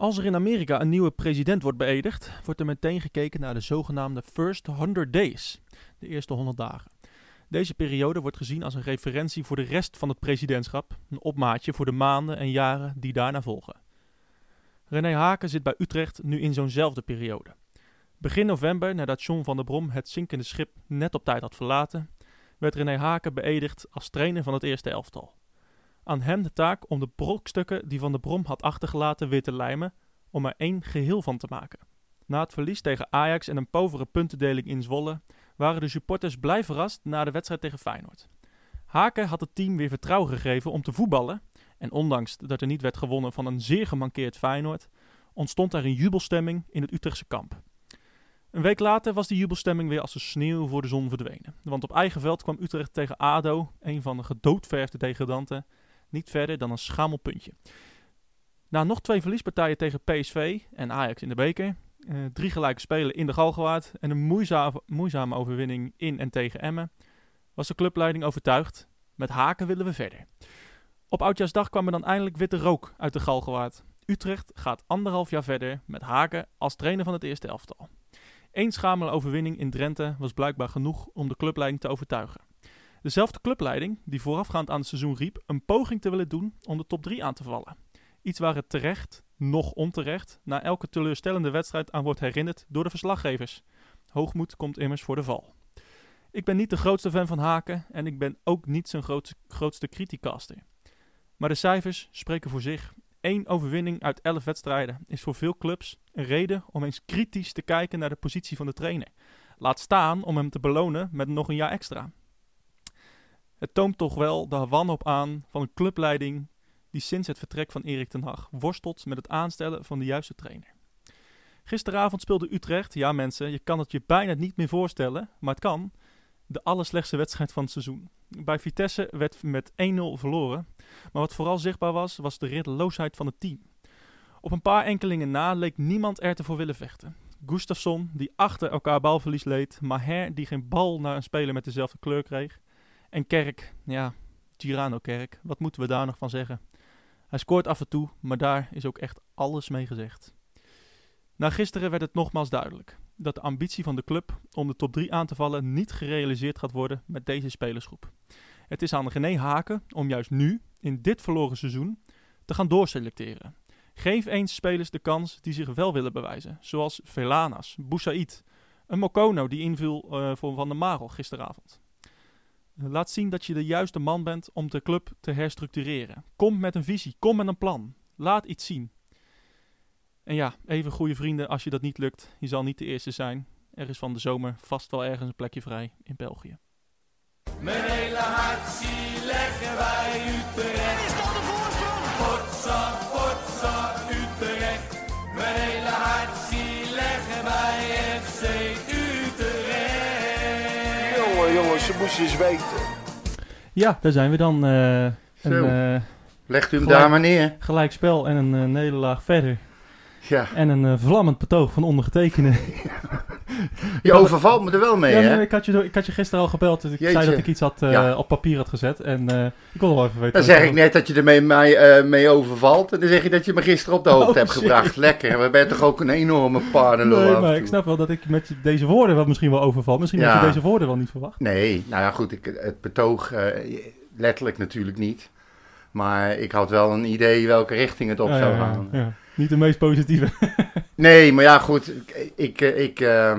Als er in Amerika een nieuwe president wordt beëdigd, wordt er meteen gekeken naar de zogenaamde First 100 Days, de eerste 100 dagen. Deze periode wordt gezien als een referentie voor de rest van het presidentschap, een opmaatje voor de maanden en jaren die daarna volgen. René Haken zit bij Utrecht nu in zo'nzelfde periode. Begin november, nadat John van der Brom het zinkende schip net op tijd had verlaten, werd René Haken beëdigd als trainer van het eerste elftal. Aan hem de taak om de brokstukken die Van der Brom had achtergelaten weer te lijmen, om er één geheel van te maken. Na het verlies tegen Ajax en een povere puntendeling in Zwolle waren de supporters blij verrast na de wedstrijd tegen Feyenoord. Haken had het team weer vertrouwen gegeven om te voetballen en ondanks dat er niet werd gewonnen van een zeer gemankeerd Feyenoord, ontstond er een jubelstemming in het Utrechtse kamp. Een week later was die jubelstemming weer als de sneeuw voor de zon verdwenen. Want op eigen veld kwam Utrecht tegen ADO, een van de gedoodverfde degradanten, niet verder dan een schamelpuntje. Na nog twee verliespartijen tegen PSV en Ajax in de beker, eh, drie gelijke spelen in de Galgenwaard en een moeizame, moeizame overwinning in en tegen Emmen, was de clubleiding overtuigd. Met haken willen we verder. Op Oudjaarsdag kwam er dan eindelijk witte rook uit de Galgenwaard. Utrecht gaat anderhalf jaar verder met Haken als trainer van het eerste elftal. Eén schamele overwinning in Drenthe was blijkbaar genoeg om de clubleiding te overtuigen. Dezelfde clubleiding die voorafgaand aan het seizoen riep een poging te willen doen om de top 3 aan te vallen. Iets waar het terecht, nog onterecht, na elke teleurstellende wedstrijd aan wordt herinnerd door de verslaggevers. Hoogmoed komt immers voor de val. Ik ben niet de grootste fan van Haken en ik ben ook niet zijn grootste, grootste criticaster. Maar de cijfers spreken voor zich. Eén overwinning uit 11 wedstrijden is voor veel clubs een reden om eens kritisch te kijken naar de positie van de trainer. Laat staan om hem te belonen met nog een jaar extra. Het toont toch wel de wanhoop aan van een clubleiding die sinds het vertrek van Erik ten Hag worstelt met het aanstellen van de juiste trainer. Gisteravond speelde Utrecht, ja mensen, je kan het je bijna niet meer voorstellen, maar het kan, de allerslechtste wedstrijd van het seizoen. Bij Vitesse werd met 1-0 verloren, maar wat vooral zichtbaar was, was de riddeloosheid van het team. Op een paar enkelingen na leek niemand er te voor willen vechten. Gustafsson, die achter elkaar balverlies leed, Maher, die geen bal naar een speler met dezelfde kleur kreeg, en Kerk, ja, Girano Kerk, wat moeten we daar nog van zeggen? Hij scoort af en toe, maar daar is ook echt alles mee gezegd. Na gisteren werd het nogmaals duidelijk dat de ambitie van de club om de top 3 aan te vallen niet gerealiseerd gaat worden met deze spelersgroep. Het is aan René Haken om juist nu, in dit verloren seizoen, te gaan doorselecteren. Geef eens spelers de kans die zich wel willen bewijzen, zoals Velanas, Boussaïd, een Mokono die inviel uh, voor Van der Marel gisteravond. Laat zien dat je de juiste man bent om de club te herstructureren. Kom met een visie, kom met een plan. Laat iets zien. En ja, even goede vrienden, als je dat niet lukt, je zal niet de eerste zijn. Er is van de zomer vast wel ergens een plekje vrij in België. Mijn hele hart zie leggen wij Utrecht. Is dat de voorsprong? Ze moesten eens weten. Ja, daar zijn we dan. Uh, een, uh, Legt u hem daar maar neer. Gelijk spel en een uh, nederlaag verder. Ja. En een uh, vlammend betoog van ondergetekende. je overvalt me er wel mee, ja, hè? ik, had je, ik had je gisteren al gebeld. Dus ik zei dat ik iets had, uh, op papier had gezet. En uh, ik wil wel even weten. Dan zeg ik net dat je er mee, mij, mee overvalt. En dan zeg je dat je me gisteren op de hoogte oh, hebt gebracht. Lekker. We ben toch ook een enorme paardenlul Nee, maar ik snap wel dat ik met deze woorden wat misschien wel overval. Misschien had je deze woorden wel niet verwacht. Nee, nou ja, goed. Ik, het betoog letterlijk natuurlijk niet. Maar ik had wel een idee welke richting het op zou gaan. Ja. Niet de meest positieve. nee, maar ja, goed. Ik, ik, ik uh,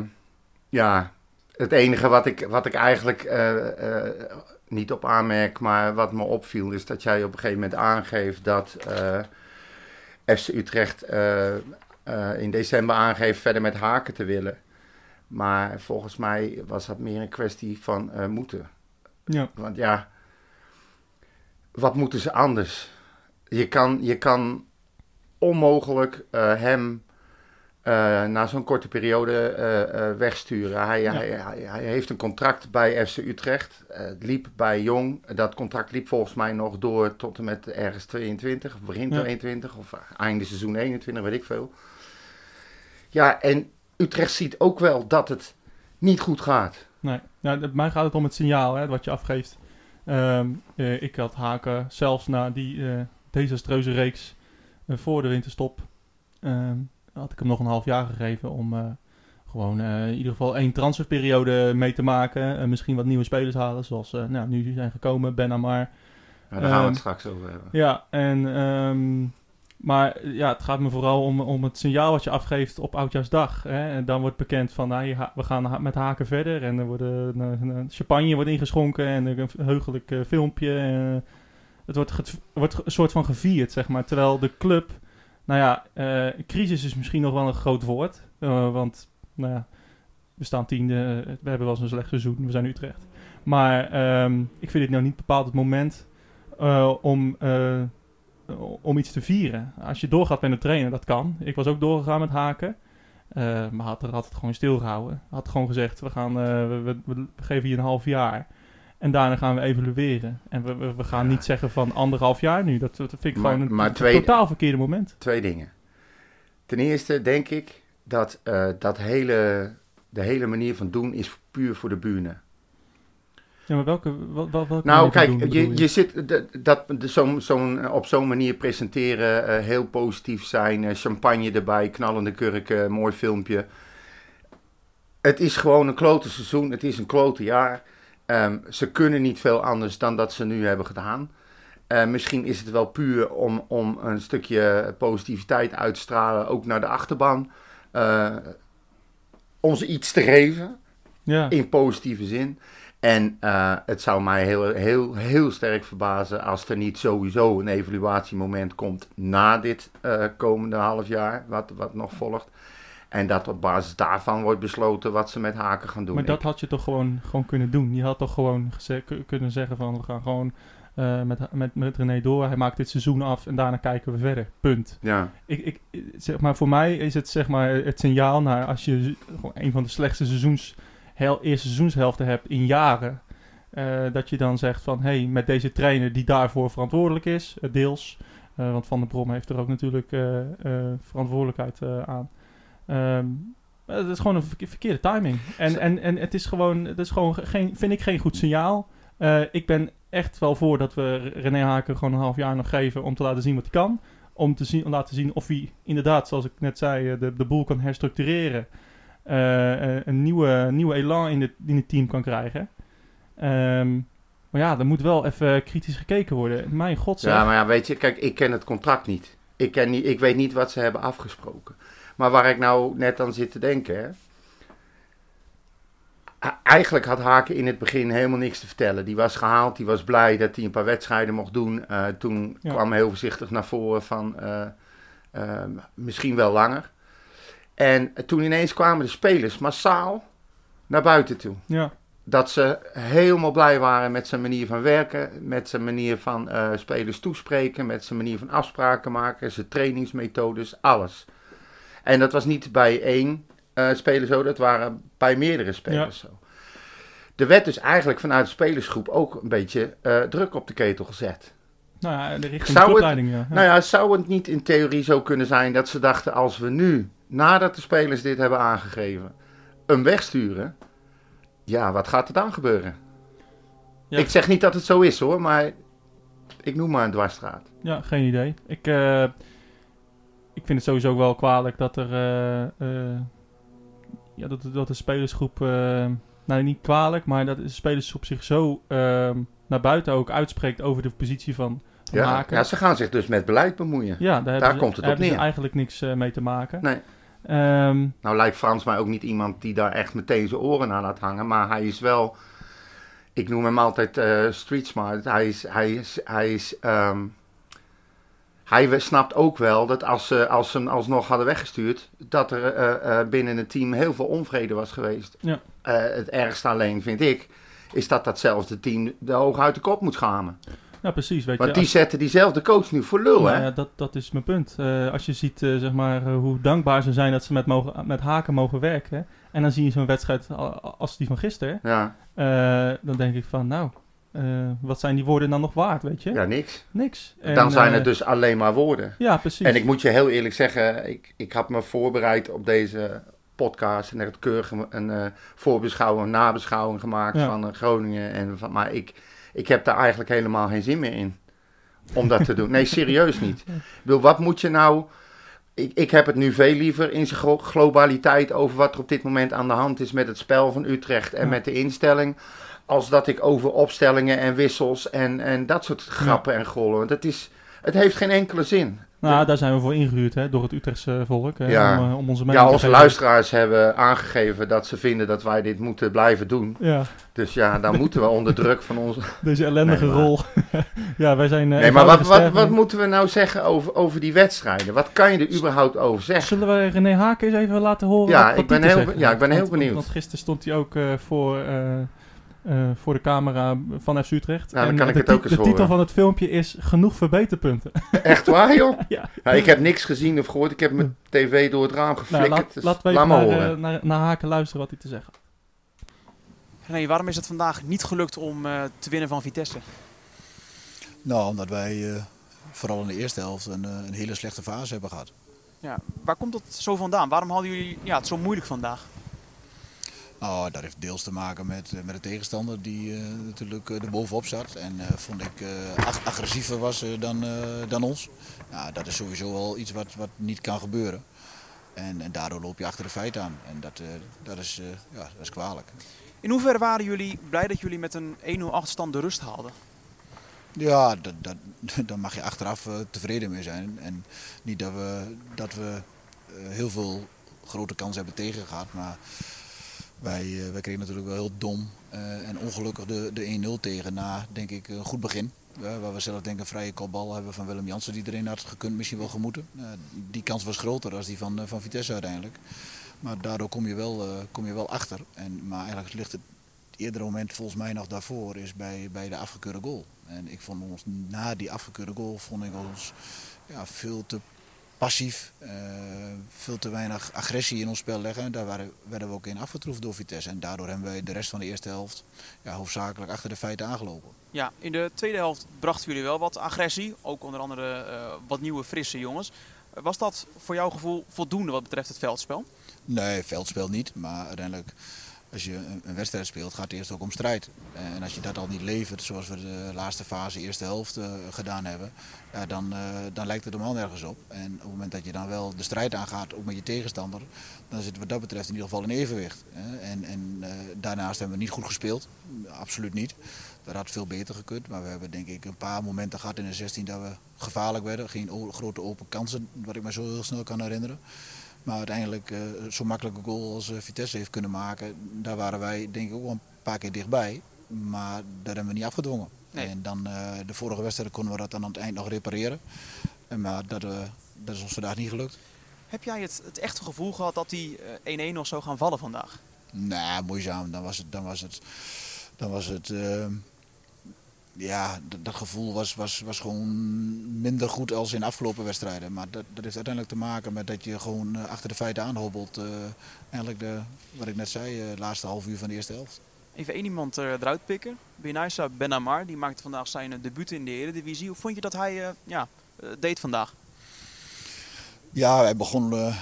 ja, het enige wat ik, wat ik eigenlijk uh, uh, niet op aanmerk, maar wat me opviel, is dat jij op een gegeven moment aangeeft dat FC Utrecht in december aangeeft verder met haken te willen. Maar volgens mij was dat meer een kwestie van moeten. Ja. Want ja, wat moeten ze anders? Je kan, je kan onmogelijk uh, hem uh, na zo'n korte periode uh, wegsturen. Hij, hij, hij, hij, heeft een contract bij FC Utrecht. het liep bij Jong. Dat contract liep volgens mij nog door tot en met ergens 22, of begin ja. 22, of einde seizoen 21, weet ik veel. Ja, en Utrecht ziet ook wel dat het niet goed gaat. Nee, ja, mij gaat het om het signaal hè, wat je afgeeft. Um, ik had haken zelfs na die desastreuze reeks voor de winterstop ehm, had ik hem nog een half jaar gegeven om eh, gewoon eh, in ieder geval één transferperiode mee te maken. en misschien wat nieuwe spelers halen, zoals eh, nou, nu zijn gekomen, Ben Amar. Ja, daar gaan we Ehm, het straks over hebben. Ja, en, ehm, maar ja, het gaat me vooral om, om het signaal wat je afgeeft op Oudjaarsdag. Hè? En dan wordt bekend van, nou, we gaan ha- met haken verder. En er wordt een, champagne wordt ingeschonken en een heugelijk eh, filmpje. En, het wordt, wordt een soort van gevierd, zeg maar. Terwijl de club, nou ja, eh, crisis is misschien nog wel een groot woord. Eh, want, nou ja, we staan tiende, eh, we hebben wel eens een slecht seizoen, we zijn Utrecht. Maar ehm, ik vind dit nou niet bepaald het moment om, om iets te vieren. Als je doorgaat met een trainer, dat kan. Ik was ook doorgegaan met haken. maar had er altijd gewoon stilgehouden. Had gewoon gezegd, we, gaan, we, we, geven je een half jaar. En daarna gaan we evalueren. En we, we, we gaan Ja. niet zeggen van anderhalf jaar nu. Dat, dat vind ik Maar- gewoon een, twee- totaal verkeerde moment. Twee dingen. Ten eerste denk ik dat, eh, dat hele, de hele manier van doen is puur voor de buren. Ja, maar welke, wel, wel, welke Nou, kijk, doen je, je zit de- dat, de- zo'n zo'n, op zo'n manier presenteren, eh, heel positief zijn, eh, champagne erbij, knallende kurken, mooi filmpje. Het is gewoon een klote seizoen, het is een klote jaar. Ehm, ze kunnen niet veel anders dan dat ze nu hebben gedaan. Eh, misschien is het wel puur om, om een stukje positiviteit uit te stralen, ook naar de achterban. Eh, ons iets te geven Ja, in positieve zin. En eh, het zou mij heel, heel, heel sterk verbazen als er niet sowieso een evaluatiemoment komt na dit eh, komende half jaar, wat, wat nog volgt. En dat op basis daarvan wordt besloten wat ze met haken gaan doen. maar dat had je toch gewoon, gewoon kunnen doen. Je had toch gewoon kunnen zeggen van, we gaan gewoon eh, met, met, met René door. Hij maakt dit seizoen af en daarna kijken we verder. Punt. ja, ik, ik, zeg maar, voor mij is het zeg maar, het signaal naar als je gewoon een van de slechtste seizoens, hel, eerste seizoenshelften hebt in jaren. eh, dat je dan zegt van, hé, hey, met deze trainer die daarvoor verantwoordelijk is, eh, deels. want Van der Brom heeft er ook natuurlijk verantwoordelijkheid aan. Ehm, het is gewoon een verke- verkeerde timing. En, en, en het is gewoon, het is gewoon geen, vind ik geen goed signaal. Eh, ik ben echt wel voor dat we René Haken gewoon een half jaar nog geven om te laten zien wat hij kan om te zien, om laten zien of hij inderdaad, zoals ik net zei, eh, de, de boel kan herstructureren. Eh, een nieuwe, nieuwe elan in, het in het team kan krijgen. Ehm, maar ja, er moet wel even kritisch gekeken worden. Mijn god zeg. ja, maar ja, weet je, kijk, ik ken het contract niet. Ik, ken niet. ik weet niet wat ze hebben afgesproken. Maar waar ik nou net aan zit te denken, hè. Eigenlijk had Haken in het begin helemaal niks te vertellen. Die was gehaald, die was blij dat hij een paar wedstrijden mocht doen. Eh, toen Ja. kwam heel voorzichtig naar voren van eh, eh, misschien wel langer. En toen ineens kwamen de spelers massaal naar buiten toe. Ja, Dat ze helemaal blij waren met zijn manier van werken, met zijn manier van spelers toespreken, met zijn manier van afspraken maken, zijn trainingsmethodes, alles. En dat was niet bij één eh, speler zo, dat waren bij meerdere spelers zo. Er werd dus eigenlijk vanuit de spelersgroep ook een beetje eh, druk op de ketel gezet. nou ja, de richting Zou het- clubleiding, ja. ja. Nou ja, zou het niet in theorie zo kunnen zijn dat ze dachten als we nu, nadat de spelers dit hebben aangegeven, hem wegsturen, ja, wat gaat er dan gebeuren? Ja. Ik zeg niet dat het zo is hoor, maar ik noem maar een dwarsstraat. Ja, geen idee. Ik, eh, ik vind het sowieso wel kwalijk dat er... eh, eh, ja, dat, dat de spelersgroep... eh, nou, niet kwalijk, maar dat de spelersgroep zich zo ehm, naar buiten ook uitspreekt over de positie van, van Ja, Haken. ja, ze gaan zich dus met beleid bemoeien. Ja, daar, ze- komt het daar op neer. eigenlijk niks mee te maken. Nee. Ehm, Nou lijkt Frans mij ook niet iemand die daar echt meteen zijn oren aan laat hangen, maar hij is wel, ik noem hem altijd eh street smart, hij is, hij is, hij is, ehm, hij snapt ook wel dat als ze, als ze hem alsnog hadden weggestuurd, dat er eh, eh, binnen het team heel veel onvrede was geweest. Ja. Eh, het ergste alleen vind ik, is dat datzelfde team de oog uit de kop moet schamen. ja, precies. Weet Want je, die als- zetten diezelfde coach nu voor lul, Nou hè? ja, dat, dat is mijn punt. Eh, als je ziet eh, zeg maar, eh, hoe dankbaar ze zijn dat ze met, mogen, met haken mogen werken. En dan zie je zo'n wedstrijd als die van gisteren. Ja, eh, dan denk ik van, nou, eh, wat zijn die woorden dan nog waard, weet je? ja niks. Niks. En, Dan zijn eh, het dus alleen maar woorden. Ja, precies. En ik moet je heel eerlijk zeggen, ik, ik had me voorbereid op deze podcast en echt keurig een, een eh, voorbeschouwing, nabeschouwing gemaakt Ja. van eh, Groningen. En van, maar ik, ik heb daar eigenlijk helemaal geen zin meer in om dat te doen. Nee, serieus niet. Bedoel, wat moet je nou... ik, ik heb het nu veel liever in zijn glo- globaliteit over wat er op dit moment aan de hand is met het spel van Utrecht en Ja. met de instelling. Als dat ik over opstellingen en wissels en, en dat soort grappen en gollen. Want het, is, het heeft geen enkele zin. Nou, daar zijn we voor ingehuurd, hè, door het Utrechtse volk. hè, Ja. om, eh, om onze Ja, mening te onze luisteraars hebben aangegeven dat ze vinden dat wij dit moeten blijven doen. Ja, Dus ja, dan moeten we onder druk van onze. deze ellendige Nee, rol. ja, wij zijn. eh, Nee, maar wat, wat, wat moeten we nou zeggen over, over die wedstrijden? Wat kan je er überhaupt over zeggen? Zullen we René Haken eens even laten horen? Ja, wat, ik ben heel ja, ik ben heel benieuwd. Want gisteren stond hij ook eh, voor, eh, voor de camera van FC Utrecht. Nou, dan En, kan ik de het ook eens De titel van het filmpje is Genoeg verbeterpunten. Echt waar, joh? ja. Ja, ik heb niks gezien of gehoord. Ik heb mijn tv door het raam Nou, geflikkerd. laat, dus laten we laat even maar naar, horen. eh, naar, naar Haken luisteren wat hij te zeggen. Nee, waarom is het vandaag niet gelukt om eh, te winnen van Vitesse? Nou, omdat wij eh, vooral in de eerste helft een, eh, een hele slechte fase hebben gehad. Ja, waar komt dat zo vandaan? Waarom hadden jullie ja, het zo moeilijk vandaag? Nou, dat heeft deels te maken met, eh, met de tegenstander die eh, natuurlijk eh, er bovenop zat. En vond ik ag- agressiever was dan, dan ons. Nou, dat is sowieso wel iets wat, wat niet kan gebeuren. En, en daardoor loop je achter de feiten aan. En dat, dat, is, ja, dat is kwalijk. In hoeverre waren jullie blij dat jullie met een 1-0 achterstand de rust haalden? Ja, dat, dat, daar mag je achteraf tevreden mee zijn. En niet dat we, dat we heel veel grote kansen hebben tegengehad. Maar wij, eh, wij kregen natuurlijk wel heel dom eh, en ongelukkig de, de 1-0 tegen na, denk ik, een goed begin. Ja, waar we zelf denk ik een vrije kopbal hebben van Willem Jansen die erin had gekund, misschien wel gemoeten. Eh, die kans was groter dan die van, eh, van Vitesse uiteindelijk. Maar daardoor kom je wel, eh, kom je wel achter. En, maar eigenlijk ligt het eerdere moment volgens mij nog daarvoor is bij, bij de afgekeurde goal. En ik vond ons na die afgekeurde goal vond ik ons ja, veel te passief, eh, veel te weinig agressie in ons spel leggen. En daar waren, werden we ook in afgetroefd door Vitesse. En daardoor hebben wij de rest van de eerste helft ja, hoofdzakelijk achter de feiten aangelopen. Ja, in de tweede helft brachten jullie wel wat agressie. Ook onder andere eh, wat nieuwe, frisse jongens. Was dat voor jouw gevoel voldoende wat betreft het veldspel? Nee, veldspel niet. Maar uiteindelijk, als je een, wedstrijd speelt, gaat het eerst ook om strijd. En als je dat al niet levert, zoals we de laatste fase, eerste helft eh, gedaan hebben, dan, eh, dan lijkt het helemaal nergens op. En op het moment dat je dan wel de strijd aangaat, ook met je tegenstander, dan zit wat dat betreft in ieder geval in evenwicht. En, en eh, daarnaast hebben we niet goed gespeeld. Absoluut niet. Dat had veel beter gekund. Maar we hebben denk ik een paar momenten gehad in de 16 dat we gevaarlijk werden. Geen grote open kansen, wat ik me zo heel snel kan herinneren. Maar uiteindelijk, eh, zo'n makkelijke goal als eh, Vitesse heeft kunnen maken, daar waren wij denk ik ook wel een paar keer dichtbij. Maar dat hebben we niet afgedwongen. Nee. En dan eh, de vorige wedstrijd konden we dat dan aan het eind nog repareren. En, maar dat, dat is ons vandaag niet gelukt. Heb jij het, het echte gevoel gehad dat die eh, 1-1 nog zou gaan vallen vandaag? Nou, moeizaam. Dan was het, dan was het, dan was het ja, dat gevoel was, was, was gewoon minder goed als in afgelopen wedstrijden. Maar dat, dat heeft uiteindelijk te maken met dat je gewoon eh, achter de feiten aanhobbelt. eh eigenlijk de, wat ik net zei, eh, laatste half uur van de eerste helft. Even één iemand eruit pikken. Benaisa Benamar, die maakte vandaag zijn debuut in de Eredivisie. Hoe vond je dat hij ja, deed vandaag? Ja, hij begon, eh,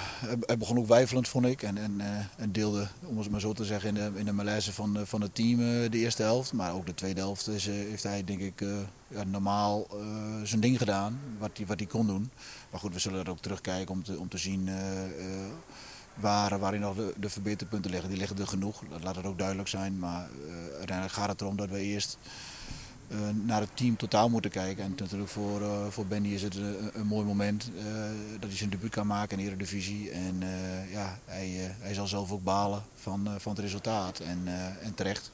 hij- begon ook weifelend, vond ik. En, eh, en deelde, om het maar zo te zeggen, in de, in de malaise van, eh, van het team de eerste helft. Maar ook de tweede helft is, heeft hij, denk ik, ja, normaal zijn ding gedaan. Wat hij, wat kon doen. Maar goed, we zullen dat ook terugkijken om te, om te zien waar, waarin nog de, verbeterpunten liggen. Die liggen er genoeg, dat laat het ook duidelijk zijn. Maar uiteindelijk gaat het erom dat we eerst naar het team totaal moeten kijken. En natuurlijk voor, eh, voor Benny is het een, een mooi moment eh, dat hij zijn debuut kan maken in de Eredivisie. En eh, ja, hij, eh, hij zal zelf ook balen van, eh, van het resultaat. En, eh, en terecht.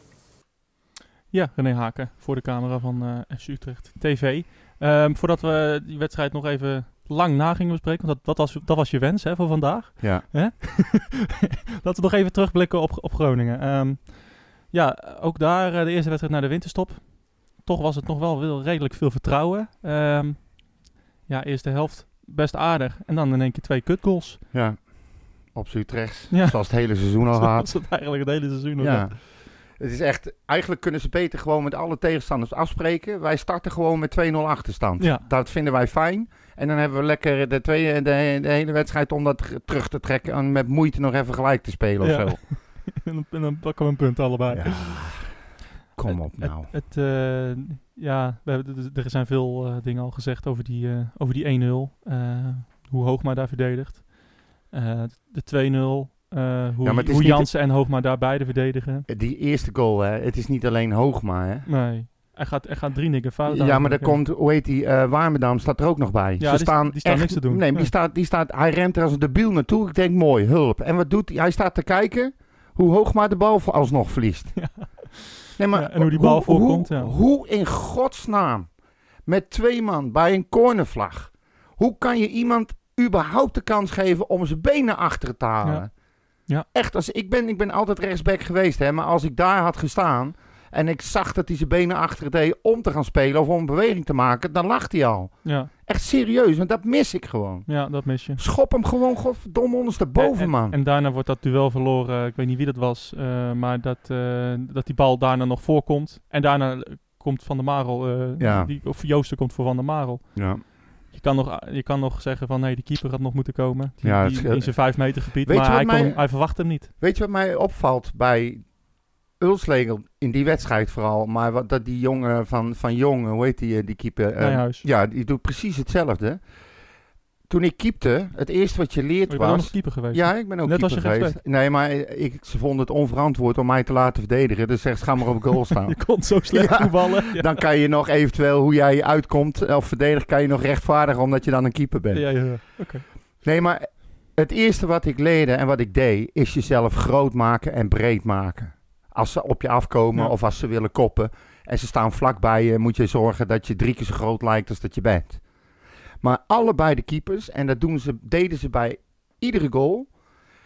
Ja, René Haken voor de camera van eh, FC Utrecht TV. Ehm, voordat we die wedstrijd nog even lang na gingen bespreken, want dat, dat, was, dat was je wens hè, voor vandaag. Ja. Laten we nog even terugblikken op, op Groningen. Ehm, ja, ook daar eh, de eerste wedstrijd naar de winterstop. Toch was het nog wel wel redelijk veel vertrouwen. Ehm, ja, eerste helft best aardig. En dan in één keer twee kutgoals. ja. Op Utrecht. Ja. Zoals het hele seizoen al gaat. was het eigenlijk het hele seizoen. nog. Ja. Het is echt, eigenlijk kunnen ze beter gewoon met alle tegenstanders afspreken. Wij starten gewoon met 2-0 achterstand. Ja. Dat vinden wij fijn. En dan hebben we lekker de, twee, de, de hele wedstrijd om dat terug te trekken en met moeite nog even gelijk te spelen Ja. of zo. en, dan, en dan pakken we een punt allebei. Ja. Kom op nou. Het, het, eh, ja, we hebben, er zijn veel eh, dingen al gezegd over die, eh, over die 1-0. Eh, hoe Hoogma daar verdedigt. De 2-0, eh, hoe, Ja, hoe Jansen en Hoogma daar beide verdedigen. Die eerste goal, hè, het is niet alleen Hoogma, hè. Nee, hij gaat, hij gaat drie dingen fout Ja, maar daar komt, hoe heet die, eh Warmerdam staat er ook nog bij. Ja, Ze die- staan die staan echt- niks te doen. Nee, die staat, die staat, hij rent er als een debiel naartoe. Ik denk, mooi, hulp. En wat doet hij? Hij staat te kijken hoe Hoogma de bal alsnog verliest. Ja. Nee, maar Ja, en hoe die bal voorkomt, hoe, ja. hoe in godsnaam, met twee man bij een cornervlag, hoe kan je iemand überhaupt de kans geven om zijn benen achter te halen? Ja. Ja. Echt, als, ik, ben, ik ben altijd rechtsback geweest, hè, maar als ik daar had gestaan en ik zag dat hij zijn benen achter deed om te gaan spelen of om een beweging te maken, dan lacht hij al. Ja, Echt serieus, want dat mis ik gewoon. ja, dat mis je. Schop hem gewoon godverdomme ondersteboven, en, man. En daarna wordt dat duel verloren. Ik weet niet wie dat was. eh, maar dat, eh, dat die bal daarna nog voorkomt. En daarna eh, komt Van der Marel. eh, Ja. die, of Joosten komt voor Van der Marel. ja. Je kan nog, je kan nog zeggen van nee, die keeper had nog moeten komen. Die, Ja, die- in zijn vijf meter gebied. Weet je maar wat hij, kon mij- hem- hij verwacht hem niet. Weet je wat mij opvalt bij Ulslegel in die wedstrijd vooral, maar wat dat die jongen van, van Jong, hoe heet die, eh, die keeper? eh, ja, die doet precies hetzelfde. Toen ik keepte, het eerste wat je leert Je bent ook nog was... keeper geweest. Ja, ik ben ook Net als keeper je geweest. Nee, maar ik, ze vonden het onverantwoord om mij te laten verdedigen. Dus zegt, ga maar op goal staan. Je kon zo slecht Ja. voetballen. Ja. Dan kan je nog eventueel, hoe jij uitkomt eh, of verdedigt, kan je nog rechtvaardigen omdat je dan een keeper bent. Ja, ja. Nee, maar het eerste wat ik leerde en wat ik deed, is jezelf groot maken en breed maken. Als ze op je afkomen Ja. of als ze willen koppen en ze staan vlakbij je, moet je zorgen dat je drie keer zo groot lijkt als dat je bent. Maar allebei de keepers, en dat doen ze, deden ze bij iedere goal,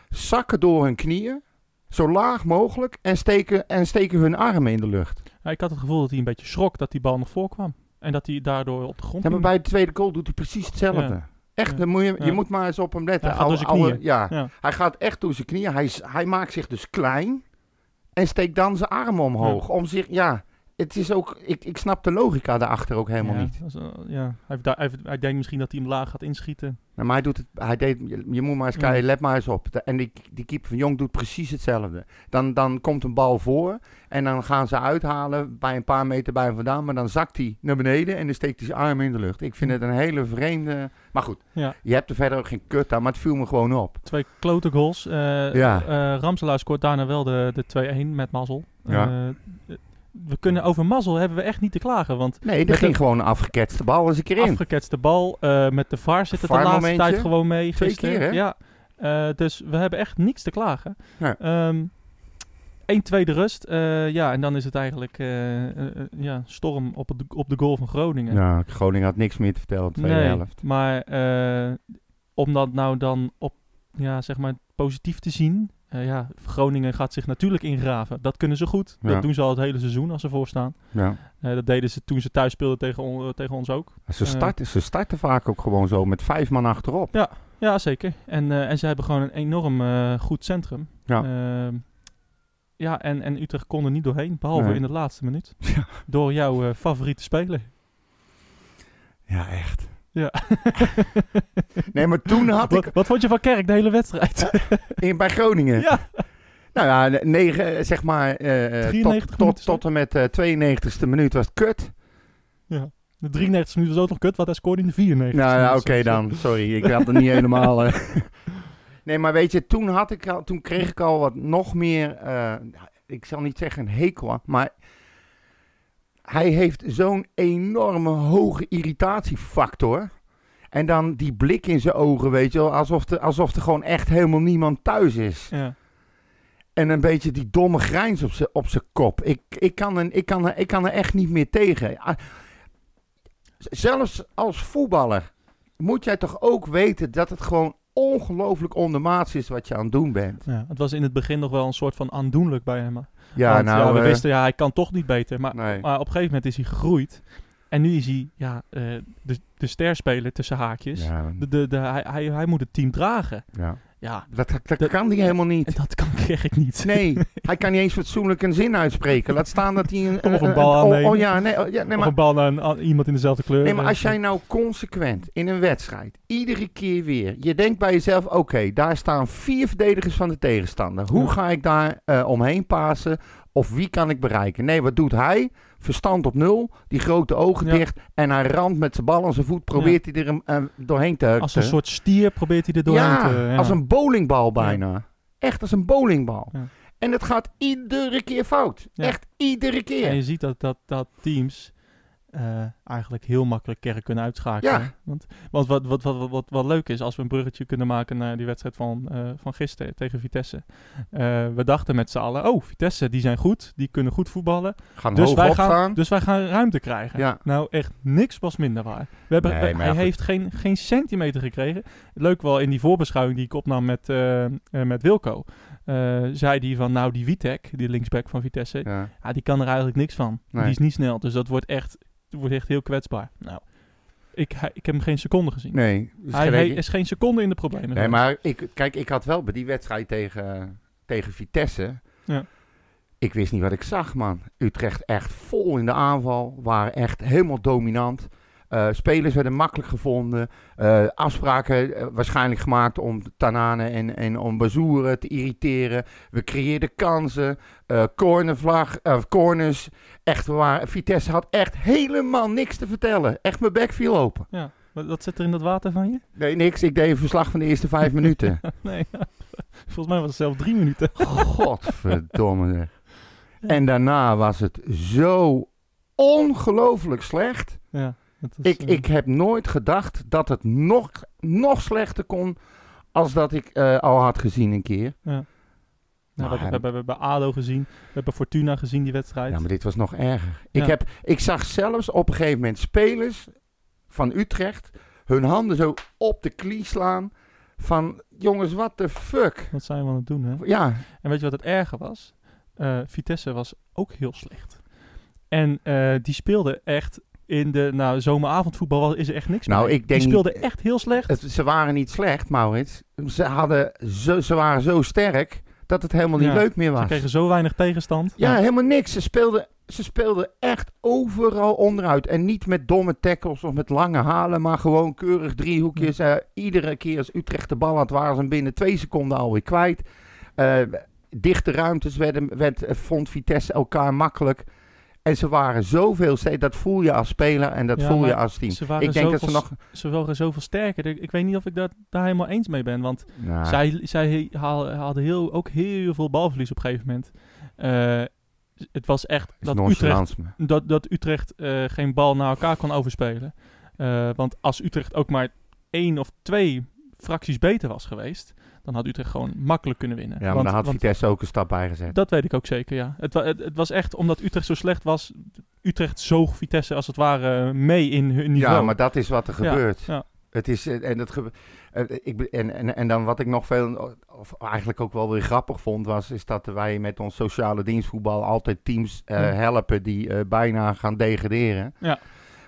zakken door hun knieën, zo laag mogelijk, en steken, en steken hun armen in de lucht. Ja, ik had het gevoel dat hij een beetje schrok dat die bal nog voorkwam. En dat hij daardoor op de grond Ja, maar bij de tweede goal doet hij precies hetzelfde. Ja. Echt, dan moet je, je moet maar eens op hem letten. Hij gaat door zijn knieën. ja. Ja. Hij gaat echt door zijn knieën. Hij, hij maakt zich dus klein. En steekt dan zijn armen omhoog. Om zich, ja. Het is ook, ik, ik snap de logica daarachter ook helemaal Ja, niet. is, eh, ja. Hij, hij, denkt misschien dat hij hem laag gaat inschieten. Nou, maar hij doet het, hij deed, je, je moet maar eens Ja. kijken, let maar eens op. De- en die, die keeper van Jong doet precies hetzelfde. Dan, dan komt een bal voor en dan gaan ze uithalen bij een paar meter bij hem vandaan. Maar dan zakt hij naar beneden en dan steekt hij zijn arm in de lucht. Ik vind het een hele vreemde... Maar goed, Ja. je hebt er verder ook geen kut aan, maar het viel me gewoon op. Twee klote goals. Eh Ja. eh, Ramselaar scoort daarna wel de, de 2-1 met mazzel. Ja. We kunnen over mazzel hebben we echt niet te klagen. Want Nee, er ging gewoon een afgeketste bal eens een keer in. afgeketste bal. eh, met de VAR zit het de laatste tijd gewoon mee. Twee gisteren. keer, hè? Ja. Eh, dus we hebben echt niets te klagen. Nee. Ehm, 1-2 de rust. Eh, ja, en dan is het eigenlijk ja, storm op, het, op de goal van Groningen. Ja, Groningen had niks meer te vertellen, de tweede nee, helft. maar om dat nou dan op, ja, zeg maar, positief te zien. Eh, ja, Groningen gaat zich natuurlijk ingraven. Dat kunnen ze goed. Ja. Dat doen ze al het hele seizoen als ze voorstaan. Ja. Eh, dat deden ze toen ze thuis speelden tegen, on- tegen ons ook. Ze, Eh. starten, ze starten vaak ook gewoon zo met vijf man achterop. Ja, zeker. En, eh, en ze hebben gewoon een enorm eh, goed centrum. Ja. Ehm, ja, en, en Utrecht kon er niet doorheen, behalve Nee. in de laatste minuut. Ja. Door jouw eh, favoriete speler. Ja, echt. Ja. Nee, maar toen had ik wat vond je van Kerk de hele wedstrijd? in, bij Groningen. ja. Nou ja, negen, eh, zeg maar, eh, eh, 93 tot, tot, tot en met de 92e minuut was het kut. De 93 minuten was ook nog kut, want hij scoorde in de 94. Nou ja, oké dan. Sorry, ik had er niet helemaal... eh. Nee, maar weet je, toen, had ik al, toen kreeg ik al wat nog meer... eh, ik zal niet zeggen een hekel maar... Hij heeft zo'n enorme hoge irritatiefactor. En dan die blik in zijn ogen, weet je wel. Alsof er, alsof er gewoon echt helemaal niemand thuis is. Ja. En een beetje die domme grijns op zijn op zijn kop. Ik, ik, kan er, ik, kan er, ik kan er echt niet meer tegen. Ah, Zelfs als voetballer moet jij toch ook weten dat het gewoon ongelooflijk ondermaats is wat je aan het doen bent. Ja, het was in het begin nog wel een soort van aandoenlijk bij hem. Ja, Want, nou, we eh, wisten, ja, hij kan toch niet beter. Maar, nee. maar op een gegeven moment is hij gegroeid. En nu is hij ja, eh, de, de sterspeler tussen haakjes. Ja, De, de, de, hij, hij, hij moet het team dragen. ja. Ja, Dat, dat, dat Dat- kan hij helemaal niet. dat kan Kerk niet. Nee, hij kan niet eens fatsoenlijk een zin uitspreken. Laat staan dat hij een... Of een bal oh, aannemen. oh, ja, nee, oh, ja, nee, of maar een bal aan iemand in dezelfde kleur. Nee, maar Eh, als jij nou consequent in een wedstrijd, iedere keer weer, je denkt bij jezelf, oké, daar staan vier verdedigers van de tegenstander. Hoe ga ik daar eh, omheen pasen Of wie kan ik bereiken? Nee, wat doet hij? Verstand op nul, die grote ogen Ja. dicht. En hij ramt met zijn bal aan zijn voet, probeert hij er eh, doorheen te... Als een soort stier probeert hij er doorheen ja, te... Ja, als een bowlingbal bijna. Echt als een bowlingbal. En het gaat iedere keer fout. Echt iedere keer. En je ziet dat, dat, dat teams eh, eigenlijk heel makkelijk Kerk kunnen uitschakelen. Ja. Want, want wat, wat, wat, wat, wat, wat leuk is, als we een bruggetje kunnen maken naar die wedstrijd van, eh, van gisteren tegen Vitesse. Eh, we dachten met z'n allen, oh, Vitesse, die zijn goed, die kunnen goed voetballen. gaan Dus wij, gaan, dus wij gaan ruimte krijgen. Ja. Nou, echt niks was minder waar. We hebben, Nee, we- maar hij goed. heeft geen, geen centimeter gekregen. Leuk wel, in die voorbeschouwing die ik opnam met, met Wilco, zei hij van, nou, die Witek, die linksback van Vitesse, Ja. ja, die kan er eigenlijk niks van. Nee. Die is niet snel, dus dat wordt echt, wordt echt heel kwetsbaar. Nou, ik, hij- ik heb hem geen seconde gezien. Nee. dus hij, geen- hij is geen seconde in de problemen. Nee, maar ik, kijk, ik had wel bij die wedstrijd tegen, tegen Vitesse. Ja. Ik wist niet wat ik zag, man. Utrecht echt vol in de aanval. Waren echt helemaal dominant. Eh, spelers werden makkelijk gevonden. Eh, afspraken eh, waarschijnlijk gemaakt om Tanane en, en om Bazoeren te irriteren. We creëerden kansen. cornervlag, corners. Echt, waren, Vitesse had echt helemaal niks te vertellen. Echt, mijn bek viel open. Ja, wat, zit er in dat water van je? Nee, niks. Ik deed een verslag van de eerste vijf minuten. nee, volgens mij was het zelfs drie minuten. Godverdomme. En daarna was het zo ongelooflijk slecht. ja, is, Ik, eh, ik heb nooit gedacht dat het nog, nog slechter kon als dat ik eh, al had gezien een keer. nou, we, hebben- we, hebben, ADO gezien, we hebben Fortuna gezien die wedstrijd. Ja, maar dit was nog erger. Ik, Ja. heb, ik zag zelfs op een gegeven moment spelers van Utrecht hun handen zo op de knie slaan. Van jongens, what the fuck? Wat zijn we aan het doen, hè? Ja, En weet je wat het erger was? Eh, Vitesse was ook heel slecht. En die speelde echt in de... Nou, zomeravondvoetbal was- is er echt niks Nou, mee. ik denk Die speelde niet- echt heel slecht. het, ze waren niet slecht, Maurits. Ze, hadden zo, ze waren zo sterk dat het helemaal niet Ja, leuk meer Ze was. kregen zo weinig tegenstand. Ja, helemaal niks. Ze speelden, ze speelden echt overal onderuit. En niet met domme tackles of met lange halen, maar gewoon keurig driehoekjes. Eh, iedere keer als Utrecht de bal had, waren ze binnen twee seconden alweer kwijt. Eh, dichte ruimtes werden, werd, eh, vond Vitesse elkaar makkelijk. En ze waren zoveel steeds. Dat voel je als speler en dat Ja, voel je als team. ze waren Ik denk dat ze zoveel nog... Ze waren zoveel sterker. Ik weet niet of ik dat, daar helemaal eens mee ben. Want Nou, zij, zij hadden heel, ook heel veel balverlies op een gegeven moment. Eh, het was echt dat Utrecht, dat, dat Utrecht eh, geen bal naar elkaar kon overspelen. Eh, want als Utrecht ook maar één of twee fracties beter was geweest... dan had Utrecht gewoon makkelijk kunnen winnen. Ja, maar want, daar had want Vitesse ook een stap bij gezet. dat weet ik ook zeker, ja. Het, wa- het, het was echt omdat Utrecht zo slecht was... Utrecht zoog Vitesse als het ware mee in hun niveau. Ja, maar dat is wat er gebeurt. ja. Het is, eh, en, dat gebe- eh, ik, en, en, en dan wat ik nog veel, of eigenlijk ook wel weer grappig vond, was is dat wij met ons sociale dienstvoetbal altijd teams eh, helpen die bijna gaan degraderen. Ja.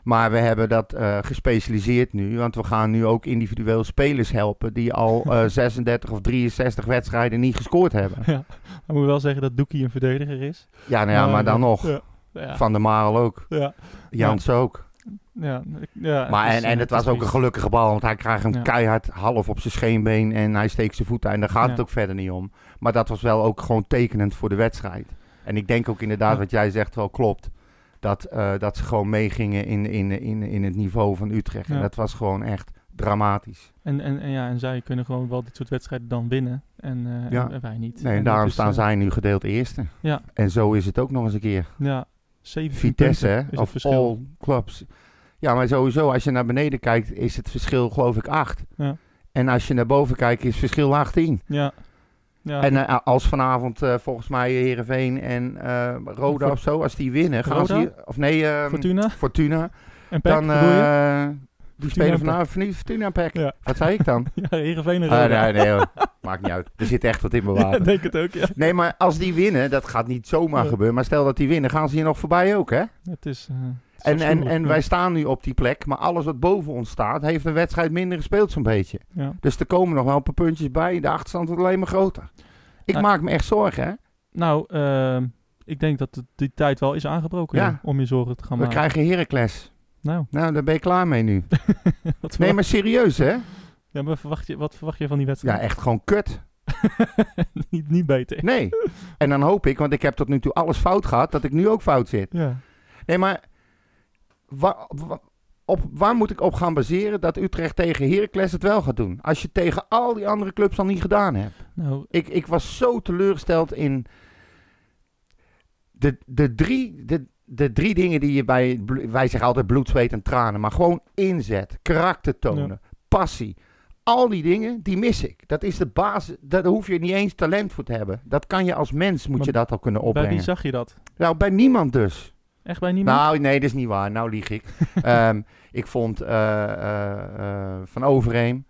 Maar we hebben dat eh, gespecialiseerd nu, want we gaan nu ook individueel spelers helpen die al eh, 36 of 63 wedstrijden niet gescoord hebben. Ja, dan moet wel zeggen dat Doekie een verdediger is. Ja, nou ja, maar dan nog. Ja, ja, Van der Marel ook. ja, Jans ook. ja, ja, Maar en, eh, en het was ook een gelukkige bal, want hij krijgt hem Ja. keihard half op zijn scheenbeen en hij steekt zijn voet uit. En daar gaat het ook verder niet om. Maar dat was wel ook gewoon tekenend voor de wedstrijd. En ik denk ook inderdaad wat jij zegt wel klopt. Dat, eh, dat ze gewoon meegingen in, in, in, in het niveau van Utrecht. En dat was gewoon echt dramatisch. En, en, en, ja, en zij kunnen gewoon wel dit soort wedstrijden dan winnen. En, eh, Ja. en, en wij niet. Nee, en En daarom staan eh, zij nu gedeeld eerste. Ja, En zo is het ook nog eens een keer. ja 17 Vitesse, hè, of verschil. all clubs. Ja, maar sowieso, als je naar beneden kijkt, is het verschil geloof ik 8. Ja. En als je naar boven kijkt, is het verschil 18. Ja. Ja. En eh, als vanavond eh, volgens mij Herenveen en eh Roda of zo, als die winnen, gaan Roda? of nee, ehm, Fortuna Fortuna, en Peck, dan die spelen en vanavond Fortuna Fortuna. Ja. Wat zei ik dan? Ja, Heerenveen en Ah, nee, nee, hoor. maakt niet uit. Er zit echt wat in mijn Ja, water. denk het ook, ja. Nee, maar als die winnen, dat gaat niet zomaar Ja. gebeuren, maar stel dat die winnen, gaan ze hier nog voorbij ook, hè? Het is, eh, het is En, en, en wij staan nu op die plek, maar alles wat boven ons staat, heeft een wedstrijd minder gespeeld zo'n beetje. Ja. Dus er komen nog wel een paar puntjes bij, de achterstand wordt alleen maar groter. Ik Nou, maak me echt zorgen, hè? Nou, ehm, ik denk dat die tijd wel is aangebroken Ja. om je zorgen te gaan We maken. krijgen Heracles. Nou, Nou, daar ben je klaar mee nu. Nee, maar serieus, hè? ja, maar verwacht je, wat verwacht je van die Ja, wedstrijd? echt gewoon kut. niet, niet beter. Nee. En dan hoop ik, want ik heb tot nu toe alles fout gehad, dat ik nu ook fout zit. Ja. Nee, maar wa- wa- op, waar moet ik op gaan baseren dat Utrecht tegen Heracles het wel gaat doen? Als je tegen al die andere clubs al niet gedaan hebt. Nou, Ik, ik was zo teleurgesteld in de, de, drie, de, de drie dingen die je bij, wij zeggen altijd bloed, zweet en tranen, maar gewoon inzet, karakter tonen, passie. Al die dingen, die mis ik. Dat is de basis, daar hoef je niet eens talent voor te hebben. Dat kan je als mens, moet Maar je dat al kunnen bij opbrengen. wie zag je dat? Nou, bij niemand dus. Echt bij niemand? Nou, nee, dat is niet waar. Nou lieg ik. Ehm, ik vond eh, eh, eh, Van Overheem,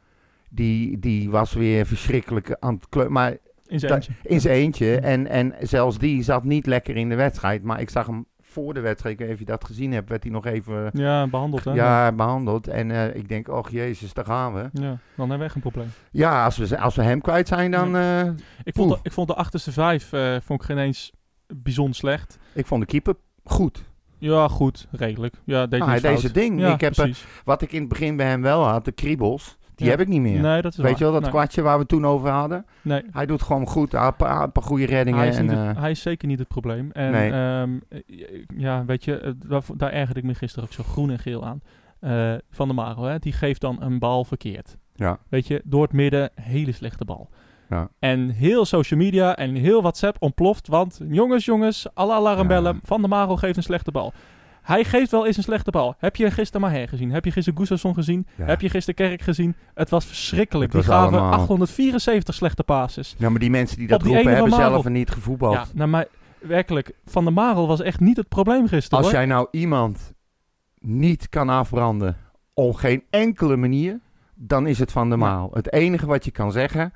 die, die was weer verschrikkelijk aan het kleuren. Maar in zijn eentje. in zijn eentje. En, en zelfs die zat niet lekker in de wedstrijd. Maar ik zag hem voor de wedstrijd, ik weet niet of je dat gezien hebt, werd hij nog even Ja, behandeld hè? ja, behandeld. En eh, ik denk, och jezus, daar gaan we. Ja, dan hebben we echt een probleem. Ja, als we, als we hem kwijt zijn, dan... eh, Ik vond, de, ik vond de achterste vijf eh, vond ik geen eens bijzonder slecht. ik vond de keeper goed. Ja, goed, redelijk. Ja, deed Ah, deze fout. ding. Ja, ik heb, eh, wat ik in het begin bij hem wel had, de kriebels, die Ja. heb ik niet meer. Nee, dat is Weet waar. je wel, dat nee. kwartje waar we toen over hadden? Nee, Hij doet gewoon goed, een paar, een paar goede reddingen. hij is, en, het- eh, hij is zeker niet het probleem. En Nee. ehm, eh, ja, weet je, daar, daar ergerde ik me gisteren ook zo groen en geel aan. Eh, van de Marel, hè, die geeft dan een bal verkeerd. ja. Weet je, door het midden, hele slechte bal. Ja. En heel social media en heel WhatsApp ontploft, want jongens, jongens, alle alarmbellen, Ja. Van der Marel geeft een slechte bal. Hij geeft wel eens een slechte bal. Heb je gisteren Maher gezien? Heb je gisteren Gustafsson gezien? Ja. Heb je gisteren Kerk gezien? Het was verschrikkelijk. Het die gaven allemaal- 874 slechte passes. Ja, maar die mensen die dat die roepen hebben Marel. zelf niet gevoetbald. Ja, nou maar werkelijk, Van der Marel was echt niet het probleem gisteren Als hoor. jij nou iemand niet kan afbranden op geen enkele manier, dan is het van de Ja. maal. Het enige wat je kan zeggen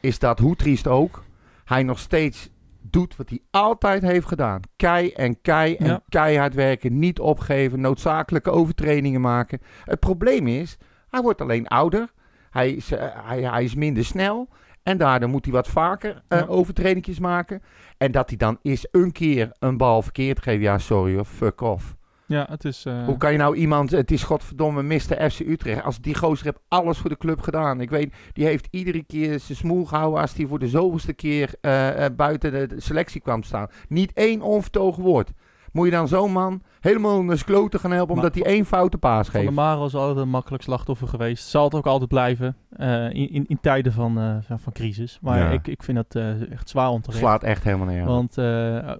is dat, hoe triest ook, hij nog steeds doet wat hij altijd heeft gedaan. Kei en kei en Ja. keihard werken, niet opgeven, noodzakelijke overtredingen maken. Het probleem is, hij wordt alleen ouder, hij is, eh, hij, hij is minder snel en daardoor moet hij wat vaker Ja. overtredingjes maken. En dat hij dan eens een keer een bal verkeerd geeft, ja sorry hoor, fuck off. Ja, het is... eh, Hoe kan je nou iemand, het is godverdomme Mr. FC Utrecht. Als die gozer heeft alles voor de club gedaan. Ik weet, die heeft iedere keer zijn smoel gehouden als hij voor de zoveelste keer eh, eh, buiten de, selectie kwam staan. Niet één onvertogen woord. Moet je dan zo'n man helemaal naar zijn kloten gaan helpen omdat hij één foute paas Van geeft? Marel is altijd een makkelijk slachtoffer geweest. Zal het ook altijd blijven. eh, in, in, in tijden van, eh, van, van crisis. Maar Ja. ik, ik vind dat eh, echt zwaar onterecht. Slaat echt helemaal neer. Want